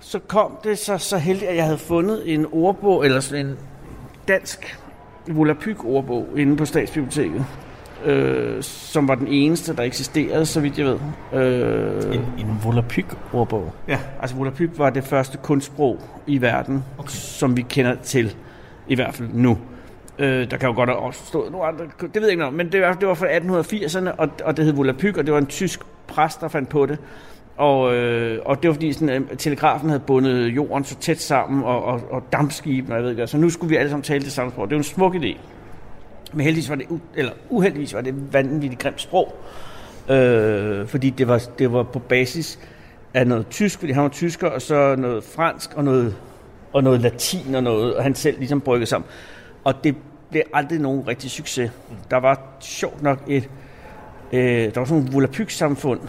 så kom det så, så heldigt, at jeg havde fundet en ordbog, eller sådan en dansk volapyk ordbog inde på Statsbiblioteket. øh, som var den eneste, der eksisterede, så vidt jeg ved. Øh, En, en Volapyk-ordbog. Ja, altså Volapyk var det første kunstsprog i verden, okay. som vi kender til, i hvert fald nu. Øh, der kan jo godt have opstået nogle andre, det ved jeg ikke noget men det var, det var fra 1880'erne, og, og det hed Volapyk, og det var en tysk præst, der fandt på det. Og, øh, og det var fordi sådan, at telegrafen havde bundet jorden så tæt sammen, og, og, og dampskibene, og jeg ved ikke, så nu skulle vi alle sammen tale det samme sprog. Det var en smuk idé. Men heldigvis var det, u- eller uheldigvis var det vanvittigt grimt sprog. Øh, fordi det var, det var på basis af noget tysk, fordi han var tysker, og så noget fransk, og noget, og noget latin og noget, og han selv ligesom brygget sammen. Og det blev aldrig nogen rigtig succes. Der var sjovt nok et, øh, der var sådan nogle volapyk-samfund,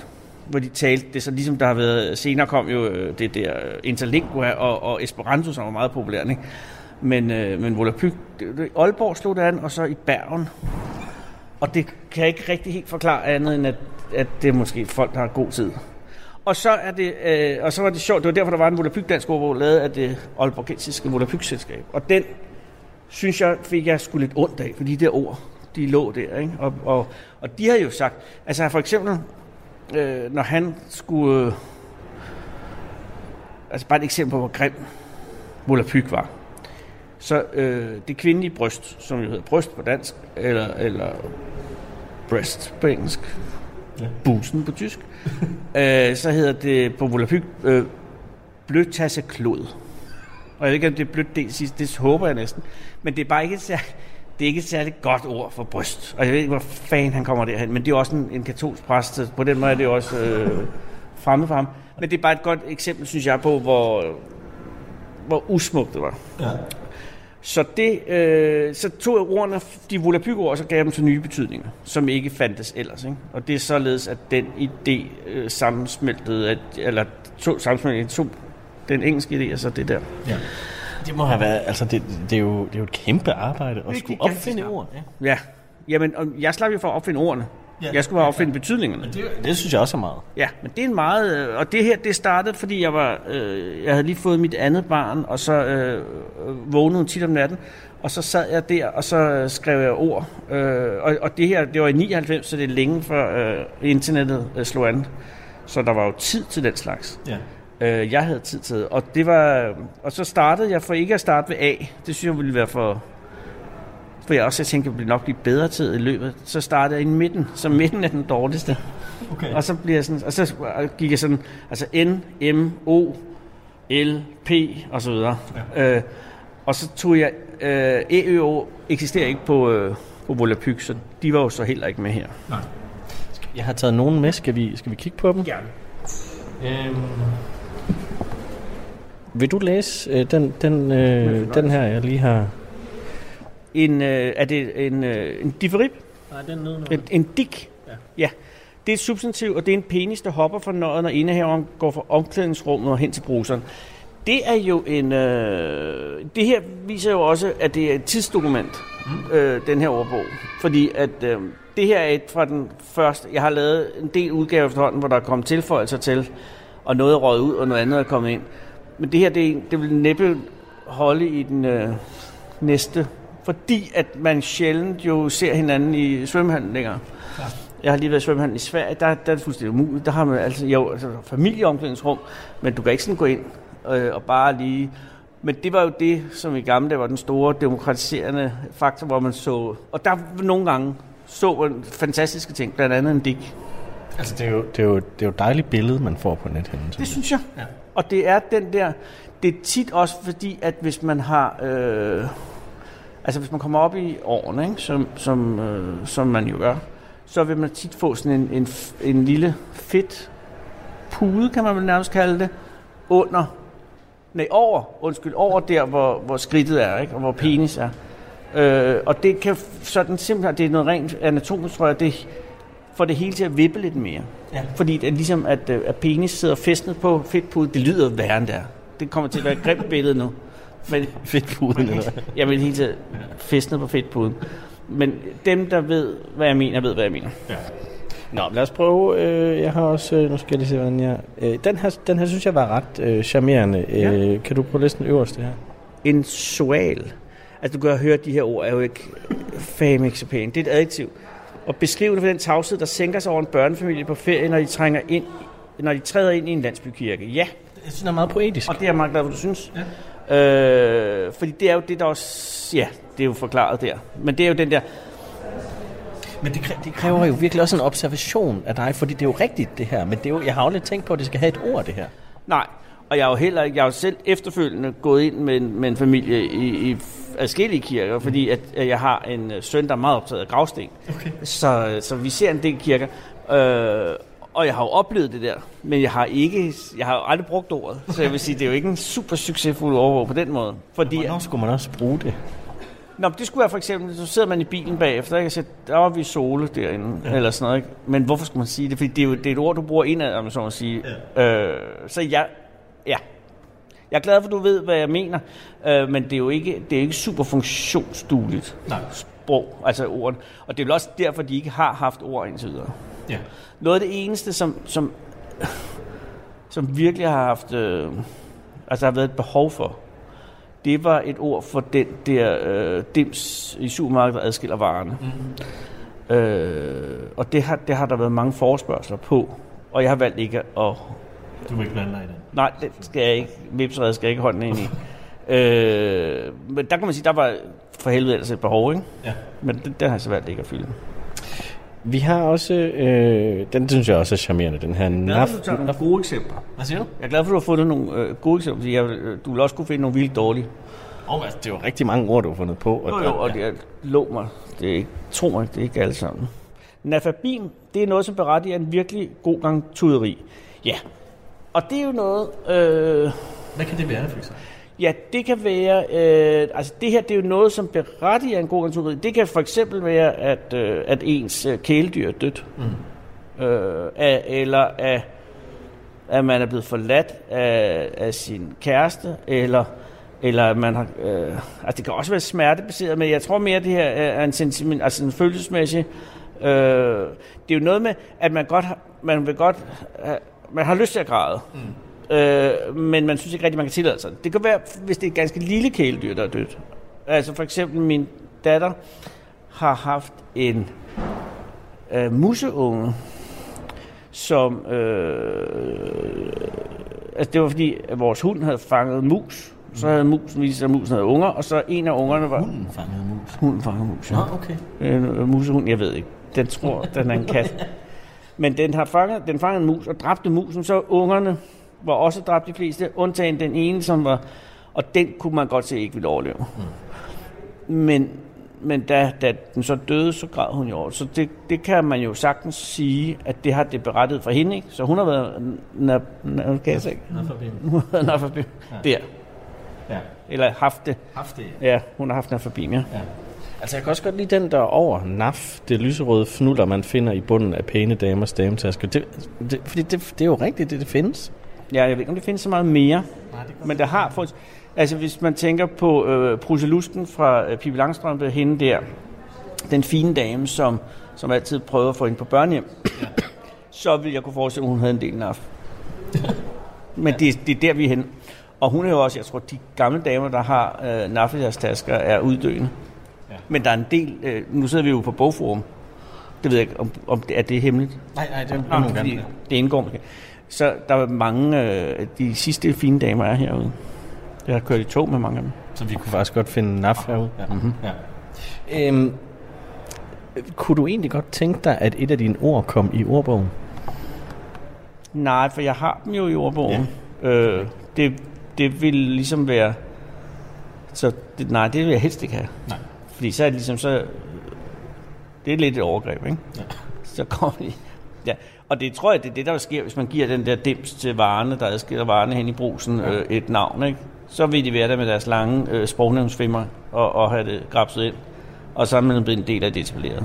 hvor de talte det, så ligesom der har været, senere kom jo øh, det der interlingua og, og Esperanto, som var meget populært, ikke? Men, øh, men Volapyk, Aalborg slog det an, og så i Bergen. Og det kan jeg ikke rigtig helt forklare andet, end at, at det er måske folk, der har god tid. Og så, er det, øh, og så var det sjovt, det var derfor, der var en Volapyk dansk ordbog, lavet af det Aalborgensiske Volapyk-selskab. Og den, synes jeg, fik jeg sgu lidt ondt af, fordi de der ord, de lå der. Ikke? Og, og, og de har jo sagt, altså for eksempel, øh, når han skulle, øh, altså bare et eksempel på, hvor grim Volapyk var. Så øh, det kvindelige bryst, som jo hedder bryst på dansk, eller, eller breast på engelsk, ja. busen på tysk, øh, så hedder det på Volapyk øh, blødtasseklod. Og jeg ved ikke, om det er blødt del sidst, det håber jeg næsten. Men det er bare ikke et særligt, det er ikke et særligt godt ord for bryst. Og jeg ved ikke, hvor fanden han kommer derhen. Men det er også en, en katolsk præst, så på den måde er det også øh, fremmed for ham. Men det er bare et godt eksempel, synes jeg, på, hvor, hvor usmukt det var. Ja. Så, det, øh, så tog jeg ordene, de volapyk-ord, og så gav jeg dem til nye betydninger, som ikke fandtes ellers. Ikke? Og det er således, at den idé øh, sammensmeltede, at, eller to, sammensmeltede, to, den engelske idé, og så det der. Ja. Det må have været, altså det, det, er, jo, det er jo et kæmpe arbejde at skulle opfinde ord. Ja. Ja, jamen, og jeg slap jo for at opfinde ordene. Ja. Jeg skulle bare opfinde betydningerne. Det, det synes jeg også er meget. Ja, men det er en meget... øh, Og det her, det startede, fordi jeg var... Øh, jeg havde lige fået mit andet barn, og så øh, øh, vågnede tit om natten, og så sad jeg der, og så øh, skrev jeg ord. Øh, og, og det her, det var i 99, så det er længe før øh, internettet øh, slog an. Så der var jo tid til den slags. Ja. Øh, jeg havde tid til det. Og, det var, og så startede jeg for ikke at starte ved A. Det synes jeg ville være for... For jeg også jeg tænkte, at ville nok blive bedre tid i løbet. Så startede jeg i midten, så midten er den dårligste. Okay. Og så bliver jeg sådan, og så gik jeg sådan, altså N, M, O, L, P og så videre. Ja. Øh, og så tog jeg, øh, E, Ø, O eksisterer ikke på, øh, på Volapyk, så de var jo så heller ikke med her. Jeg har taget nogen med. Skal vi, skal vi kigge på dem? Gerne. Øhm. Vil du læse øh, den, den, øh, den her, jeg lige har... En, øh, er det en, øh, en diferib? Nej, den nede En, en dik? Ja. ja. Det er et substantiv, og det er en penis, der hopper fra nøjet, når indehaveren går fra omklædningsrummet og hen til bruseren. Det er jo en... Øh, det her viser jo også, at det er et tidsdokument, mm. øh, den her ordbog. Fordi at øh, det her er et fra den første... Jeg har lavet en del udgaver efterhånden, hvor der er kommet tilføjelser til, og noget er røget ud, og noget andet er kommet ind. Men det her, det, det vil næppe holde i den øh, næste... Fordi at man sjældent jo ser hinanden i svømmehallen længere. Jeg har lige været i svømmehallen i Sverige, der, der er det fuldstændig umuligt. Der har man altså, jo, altså familieomklædningsrum, men du kan ikke sådan gå ind øh, og bare lige... Men det var jo det, som i gamle dage var den store demokratiserende faktor, hvor man så... Og der nogle gange så man fantastiske ting, blandt andet en dik. Altså, det er, jo, det, er jo, det er jo et dejligt billede, man får på nettet. Det synes jeg. Ja. Og det er den der... Det er tit også fordi, at hvis man har... Øh, altså hvis man kommer op i årene, ikke, som, som, øh, som man jo gør, så vil man tit få sådan en, en, en lille fedt pude, kan man vel nærmest kalde det, under, nej over, undskyld, over der, hvor, hvor skridtet er, ikke, og hvor penis er. Øh, og det kan sådan simpelthen, det er noget rent anatomisk, tror jeg, det får det hele til at vippe lidt mere. Ja. Fordi det er ligesom, at, øh, at penis sidder festnet på fedtpuden, det lyder værre end det er. Det kommer til at være et grimt billede nu. Men, Fedtpuden, eller jeg vil hele tiden festnet på fedtpuden. Men dem, der ved, hvad jeg mener, ved, hvad jeg mener. Nå, lad os prøve. Øh, jeg har også... Øh, nu skal jeg lige se, hvordan jeg... Den, her, den her synes jeg var ret øh, charmerende. Ja. Kan du prøve at læse den øverste her? En sual. Altså, du kan høre, at de her ord er jo ikke fame. Det er et adjektiv. Og beskrivende for den tavshed, der sænker sig over en børnefamilie på ferie, når de, trænger ind, når de træder ind i en landsbykirke. Ja, Jeg synes, det er meget poetisk. og det er jeg meget glad for, du synes. Ja. Øh, fordi det er jo det, der også... Ja, det er jo forklaret der. Men det er jo den der... Men det, det kræver jo virkelig også en observation af dig, fordi det er jo rigtigt, det her. Men det er jo, jeg har aldrig tænkt på, at det skal have et ord, det her. Nej, og jeg er jo heller. Jeg er jo selv efterfølgende gået ind med, en- med en familie i, i adskillige kirker, fordi at, at jeg har en øh, søn, der er meget optaget af gravsten. Okay. Så, så vi ser en del kirker. Øh, og jeg har jo oplevet det der, men jeg har ikke, jeg har jo aldrig brugt ordet. Så jeg vil sige, det er jo ikke en super succesfuld overvåg på den måde. Fordi, Hvornår skulle man også bruge det? Nå, det skulle være for eksempel, så sidder man i bilen bagefter, ikke? siger, der var vi sole derinde, ja. eller sådan noget. Ikke? Men hvorfor skulle man sige det? Fordi det er jo det er et ord, du bruger indad, om så må sige. Ja. Øh, så jeg, ja. Jeg er glad for, at du ved, hvad jeg mener, øh, men det er jo ikke, det er ikke super funktionsdueligt Nej. sprog, altså orden. Og det er vel også derfor, de ikke har haft ord indtil videre. Ja. Noget af det eneste, som, som, som virkelig har haft, øh, altså har været et behov for, det var et ord for den der øh, dims i supermarkedet, der adskiller varerne. Mm. Øh, og det har, det har der været mange forespørgseler på, og jeg har valgt ikke at... Du vil ikke blande dig i den. Nej, det skal jeg ikke. Vipsred skal jeg ikke hånden ind i. øh, men der kan man sige, der var for helvede ellers et behov, ikke? Ja. Men det, det har jeg så valgt ikke at fylde. Vi har også, øh, den synes jeg også er charmerende, den her naf. nogle gode eksempler. Hvad siger du? Jeg er glad for, at du har fundet nogle øh, gode eksempler, fordi jeg, øh, du vil også kunne finde nogle vildt dårlige. Oh, altså, det er jo rigtig mange ord, du har fundet på. Jo, jo, og det er, lå mig. Det er ikke, tro mig, det er ikke alle sammen. Nafabin, det er noget, som berettiger en virkelig god gang tuderi. Ja, og det er jo noget... Øh, Hvad kan det være, for eksempel? Ja, det kan være, øh, altså det her, det er jo noget, som berettiger en god naturlighed. Det kan for eksempel være, at, øh, at ens øh, kæledyr er dødt. Mm. Øh, af, eller at, at man er blevet forladt af, af sin kæreste, eller, eller at man har, øh, altså det kan også være smertebaseret, men jeg tror mere, at det her er en, sentiment, altså en følelsesmæssig, øh, det er jo noget med, at man godt har, man vil godt, have, man har lyst til at græde. Mm. Øh, men man synes ikke rigtig, man kan tillade sig det. Det kan være, hvis det er et ganske lille kæledyr, der er dødt. Altså for eksempel min datter har haft en øh, museunge, som... Øh, altså det var fordi, at vores hund havde fanget mus. Så havde musen vist sig, at musen havde unger, og så en af ungerne var... Hunden fangede mus. Hunden fangede mus, ja. Nå, okay. En øh, musehund, jeg ved ikke. Den tror, den er en kat. Men den har fanget, den fangede en mus og dræbte musen, så ungerne var også dræbt de fleste, undtagen den ene, som var... Og den kunne man godt se ikke ville overleve. Mm. Men, men da, da den så døde, så græd hun jo over. Så det, det kan man jo sagtens sige, at det har det berettet for hende. Ikke? Så hun har været... Na, na, kan jeg sige? Været nafabi. Der. Ja. Eller haft det. Haft det. Ja, hun har haft nafabim, ja. Ja. Altså, jeg kan også godt lide den der over NAF, det lyserøde fnuller, man finder i bunden af pæne damers dametasker. Det, det, fordi det, det er jo rigtigt, det, det findes. Ja, jeg ved ikke, om det findes så meget mere. Nej, det Men der har fået... Altså, hvis man tænker på øh, Pruselusken fra øh, Pippi Langstrømpe, hende der, den fine dame, som, som altid prøver at få hende på børnehjem, ja. så vil jeg kunne forestille mig, at hun havde en del naf. Men det, det er der, vi er henne. Og hun er jo også, jeg tror, de gamle damer, der har øh, naf i deres tasker, er uddøende. Ja. Men der er en del... Øh, nu sidder vi jo på bogforum. Det ved jeg ikke, om, om det, er det hemmeligt? Nej, nej, det er nogle fordi gange. det indgår måske. Så der er mange... Øh, de sidste fine damer er herude. Jeg har kørt i tog med mange af dem. Så vi kunne faktisk godt finde NAF herude. Ja. Mm-hmm. Ja. Øhm, kunne du egentlig godt tænke dig, at et af dine ord kom i ordbogen? Nej, for jeg har dem jo i ordbogen. Ja. Øh, det, det vil ligesom være... Så det, nej, det vil jeg helst ikke have. Nej. Fordi så er det ligesom så... Det er lidt et overgreb, ikke? Ja. Så kommer de... Ja, og det tror jeg, det er det, der sker, hvis man giver den der dims til varerne, der adskiller varerne hen i brusen, ja. øh, et navn, ikke? Så vil de være der med deres lange øh, sprognævnsfimmer og, og have det grabset ind. Og så er man blevet en del af det etableret.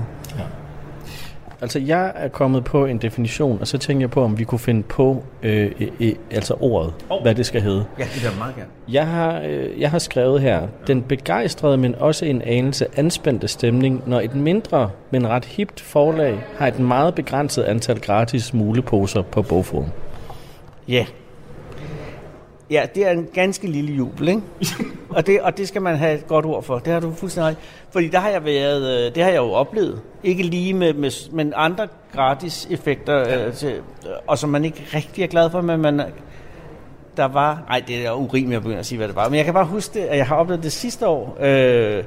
Altså, jeg er kommet på en definition, og så tænker jeg på, om vi kunne finde på øh, øh, altså ordet, oh. hvad det skal hedde. Ja, det vil meget gerne. Jeg har, øh, jeg har skrevet her, den begejstrede, men også en anelse anspændte stemning, når et mindre, men ret hipt forlag har et meget begrænset antal gratis muleposer på bogforum. Ja. Ja, det er en ganske lille jubel, ikke? og, det, og det skal man have et godt ord for. Det har du fuldstændig. Fordi der har jeg været, øh, det har jeg jo oplevet. Ikke lige med, med men andre gratis effekter, ja. øh, til, og som man ikke rigtig er glad for, men man, der var, nej, det er urimeligt at begynde at sige, hvad det var, men jeg kan bare huske det, at jeg har oplevet det sidste år. Øh,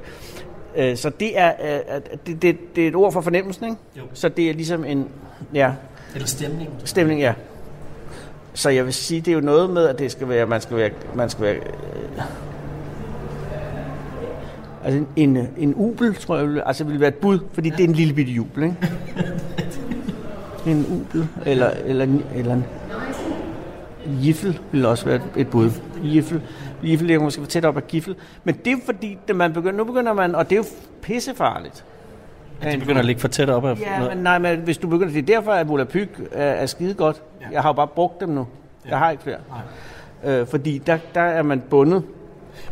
øh, så det er, øh, det, det, det er et ord for fornemmelsen, ikke? Jo. Så det er ligesom en, ja, Eller stemning. Stemning, ja. Så jeg vil sige, det er jo noget med, at det skal være, man skal være, man skal være, øh, altså en, en, en ubel, tror jeg, altså vil være et bud, fordi det er en lille bitte jubel, ikke? en ubel, eller, eller, eller en Giffel vil også være et, bud. Giffel. Giffel ligger måske for tæt op af giffel. Men det er fordi, at man begynder, nu begynder man, og det er jo pissefarligt. De begynder at ligge for tæt op af Ja, noget. men nej, men hvis du begynder, det er derfor, at Volapyk er, er skide godt. Ja. Jeg har jo bare brugt dem nu. Ja. Jeg har ikke flere. Øh, fordi der, der er man bundet.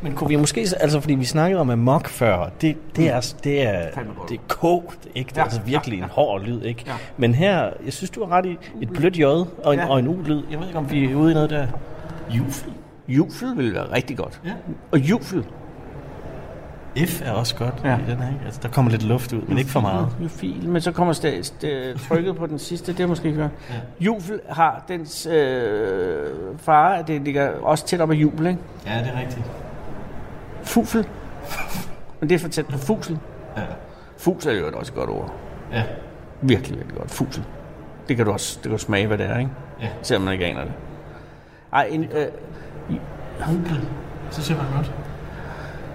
Men kunne vi måske, altså fordi vi snakkede om amok før, det, det er, det er, det er kogt, ikke? Det er Ja. altså virkelig en hård lyd, ikke? Ja. Men her, jeg synes, du har ret i et blødt j og en, Ja. og en u-lyd. Jeg ved ikke, om vi er ude i noget der. Jufel. Jufel vil være rigtig godt. Ja. Og jufel. F er også godt Ja. i den her, ikke? Altså, der kommer lidt luft ud, men ikke for meget. Jufil, men så kommer st- st- trykket på den sidste, det er måske ikke godt. Ja. Jufel har dens øh, fare, at det ligger også tæt op af jubel, ikke? Ja, det er rigtigt. Fufel. Men det er for tæt på fusel. Ja. Fusel er jo også et godt ord. Ja. Virkelig, virkelig godt. Fusel. Det kan du også det kan du smage, hvad det er, ikke? Ja. Selvom man ikke aner det. Ej, en, øh, Hunkel. Så siger man godt.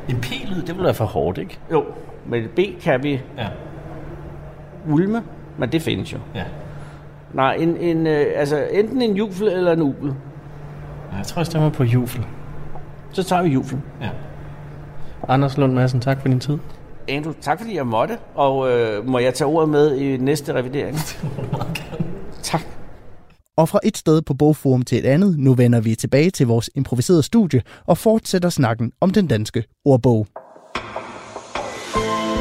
En p-lyd, det vil være for hårdt, ikke? jo, et B kan vi Ja. ulme, men det findes jo. Ja. Nej, en, en, øh, altså enten en jufel eller en ubel. Jeg tror, jeg stemmer på jufel. Så tager vi jufel. Ja. Anders Lund Madsen, tak for din tid. Andrew, tak fordi jeg måtte, og øh, må jeg tage ordet med i næste revidering? tak. Og fra et sted på Bogforum til et andet, nu vender vi tilbage til vores improviserede studie og fortsætter snakken om den danske ordbog.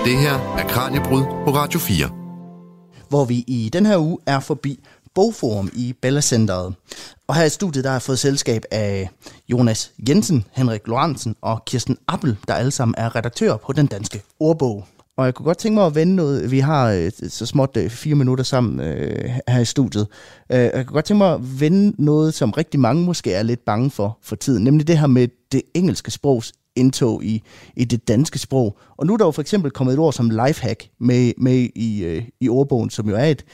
Det her er Kranjebrud på Radio 4. hvor vi i den her uge er forbi Bogforum i Bella Centeret. Og her i studiet der har jeg fået selskab af Jonas Jensen, Henrik Lorentzen og Kirsten Appel, der alle sammen er redaktører på den danske ordbog. Og jeg kunne godt tænke mig at vende noget. Vi har øh, så småt øh, fire minutter sammen øh, her i studiet. Øh, jeg kunne godt tænke mig at vende noget, som rigtig mange måske er lidt bange for for tiden. Nemlig det her med det engelske sprogs indtog i, i det danske sprog. Og nu er der jo for eksempel kommet et ord som lifehack med, med i, øh, i ordbogen, som jo er et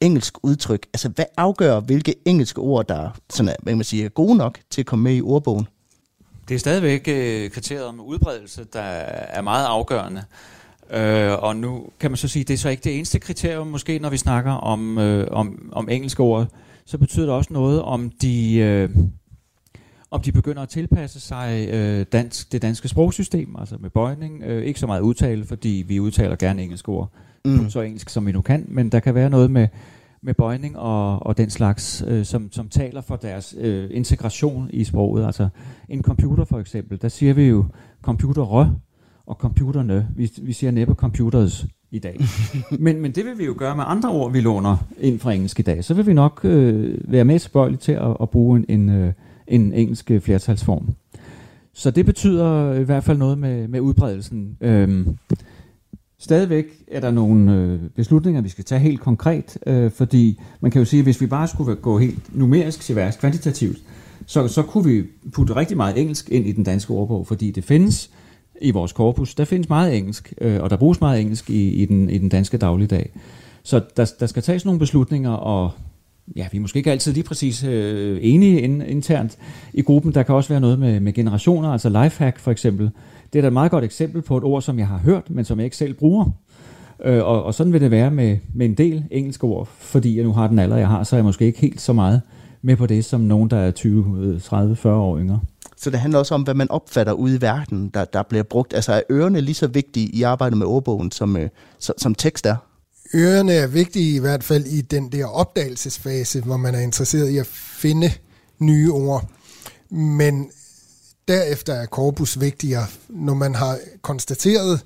engelsk udtryk. Altså, hvad afgør, hvilke engelske ord, der sådan er, hvad man sige, er gode nok til at komme med i ordbogen? Det er stadigvæk øh, kriteriet om udbredelse, der er meget afgørende. Øh, og nu kan man så sige, det er så ikke det eneste kriterium, måske når vi snakker om, øh, om, om engelske ord, så betyder det også noget, om de, øh, om de begynder at tilpasse sig øh, dansk, det danske sprogsystem, altså med bøjning. Øh, ikke så meget udtale, fordi vi udtaler gerne engelske ord, mm. så engelsk som vi nu kan, men der kan være noget med, med bøjning og, og den slags, øh, som, som taler for deres øh, integration i sproget. Altså en computer for eksempel, der siger vi jo computerrø og computerne. Vi, vi siger næppe computers i dag. men, men det vil vi jo gøre med andre ord, vi låner ind fra engelsk i dag. Så vil vi nok øh, være mere tilbøjelige til at, at bruge en, en, øh, en engelsk øh, flertalsform. Så det betyder i hvert fald noget med, med udbredelsen. Øhm, stadigvæk er der nogle øh, beslutninger, vi skal tage helt konkret, øh, fordi man kan jo sige, at hvis vi bare skulle gå helt numerisk til værks, kvantitativt, så, så kunne vi putte rigtig meget engelsk ind i den danske ordbog, fordi det findes i vores korpus. Der findes meget engelsk, øh, og der bruges meget engelsk i, i, den, i den danske dagligdag. Så der, der skal tages nogle beslutninger, og ja, vi er måske ikke altid lige præcis øh, enige in, internt i gruppen. Der kan også være noget med, med generationer, altså lifehack for eksempel. Det er da et meget godt eksempel på et ord, som jeg har hørt, men som jeg ikke selv bruger. Øh, og, og sådan vil det være med, med en del engelske ord, fordi jeg nu har den alder, jeg har, så er jeg måske ikke helt så meget med på det, som nogen, der er 20, 30, 40 år yngre. Så det handler også om, hvad man opfatter ude i verden, der, der bliver brugt. Altså er ørerne lige så vigtige i arbejdet med ordbogen, som, øh, som, som tekst er? Ørerne er vigtige i hvert fald i den der opdagelsesfase, hvor man er interesseret i at finde nye ord. Men derefter er korpus vigtigere. Når man har konstateret,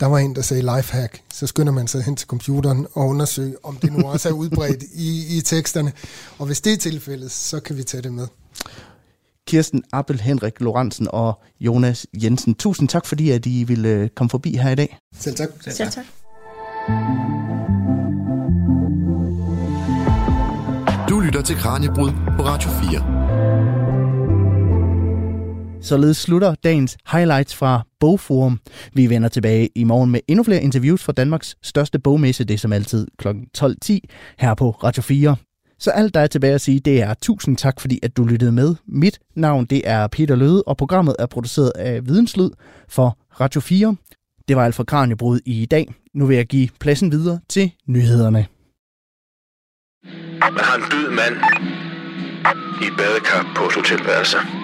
der var en, der sagde lifehack, så skynder man sig hen til computeren og undersøge, om det nu også er udbredt i, i teksterne. Og hvis det er tilfældet, så kan vi tage det med. Kirsten Appel, Henrik Lorentzen og Jonas Jensen. Tusind tak, fordi at I ville øh, komme forbi her i dag. Selv tak. Selv tak. Du lytter til Kranjebrud på Radio 4. Således slutter dagens highlights fra Bogforum. Vi vender tilbage i morgen med endnu flere interviews fra Danmarks største bogmesse, det er som altid kl. 12.10 her på Radio 4. Så alt der er tilbage at sige, det er tusind tak, fordi at du lyttede med. Mit navn det er Peter Løde, og programmet er produceret af Videnslyd for Radio 4. Det var alt for Kranjebrud i dag. Nu vil jeg give pladsen videre til nyhederne. Man har en død mand i badekar på et hotelværelse.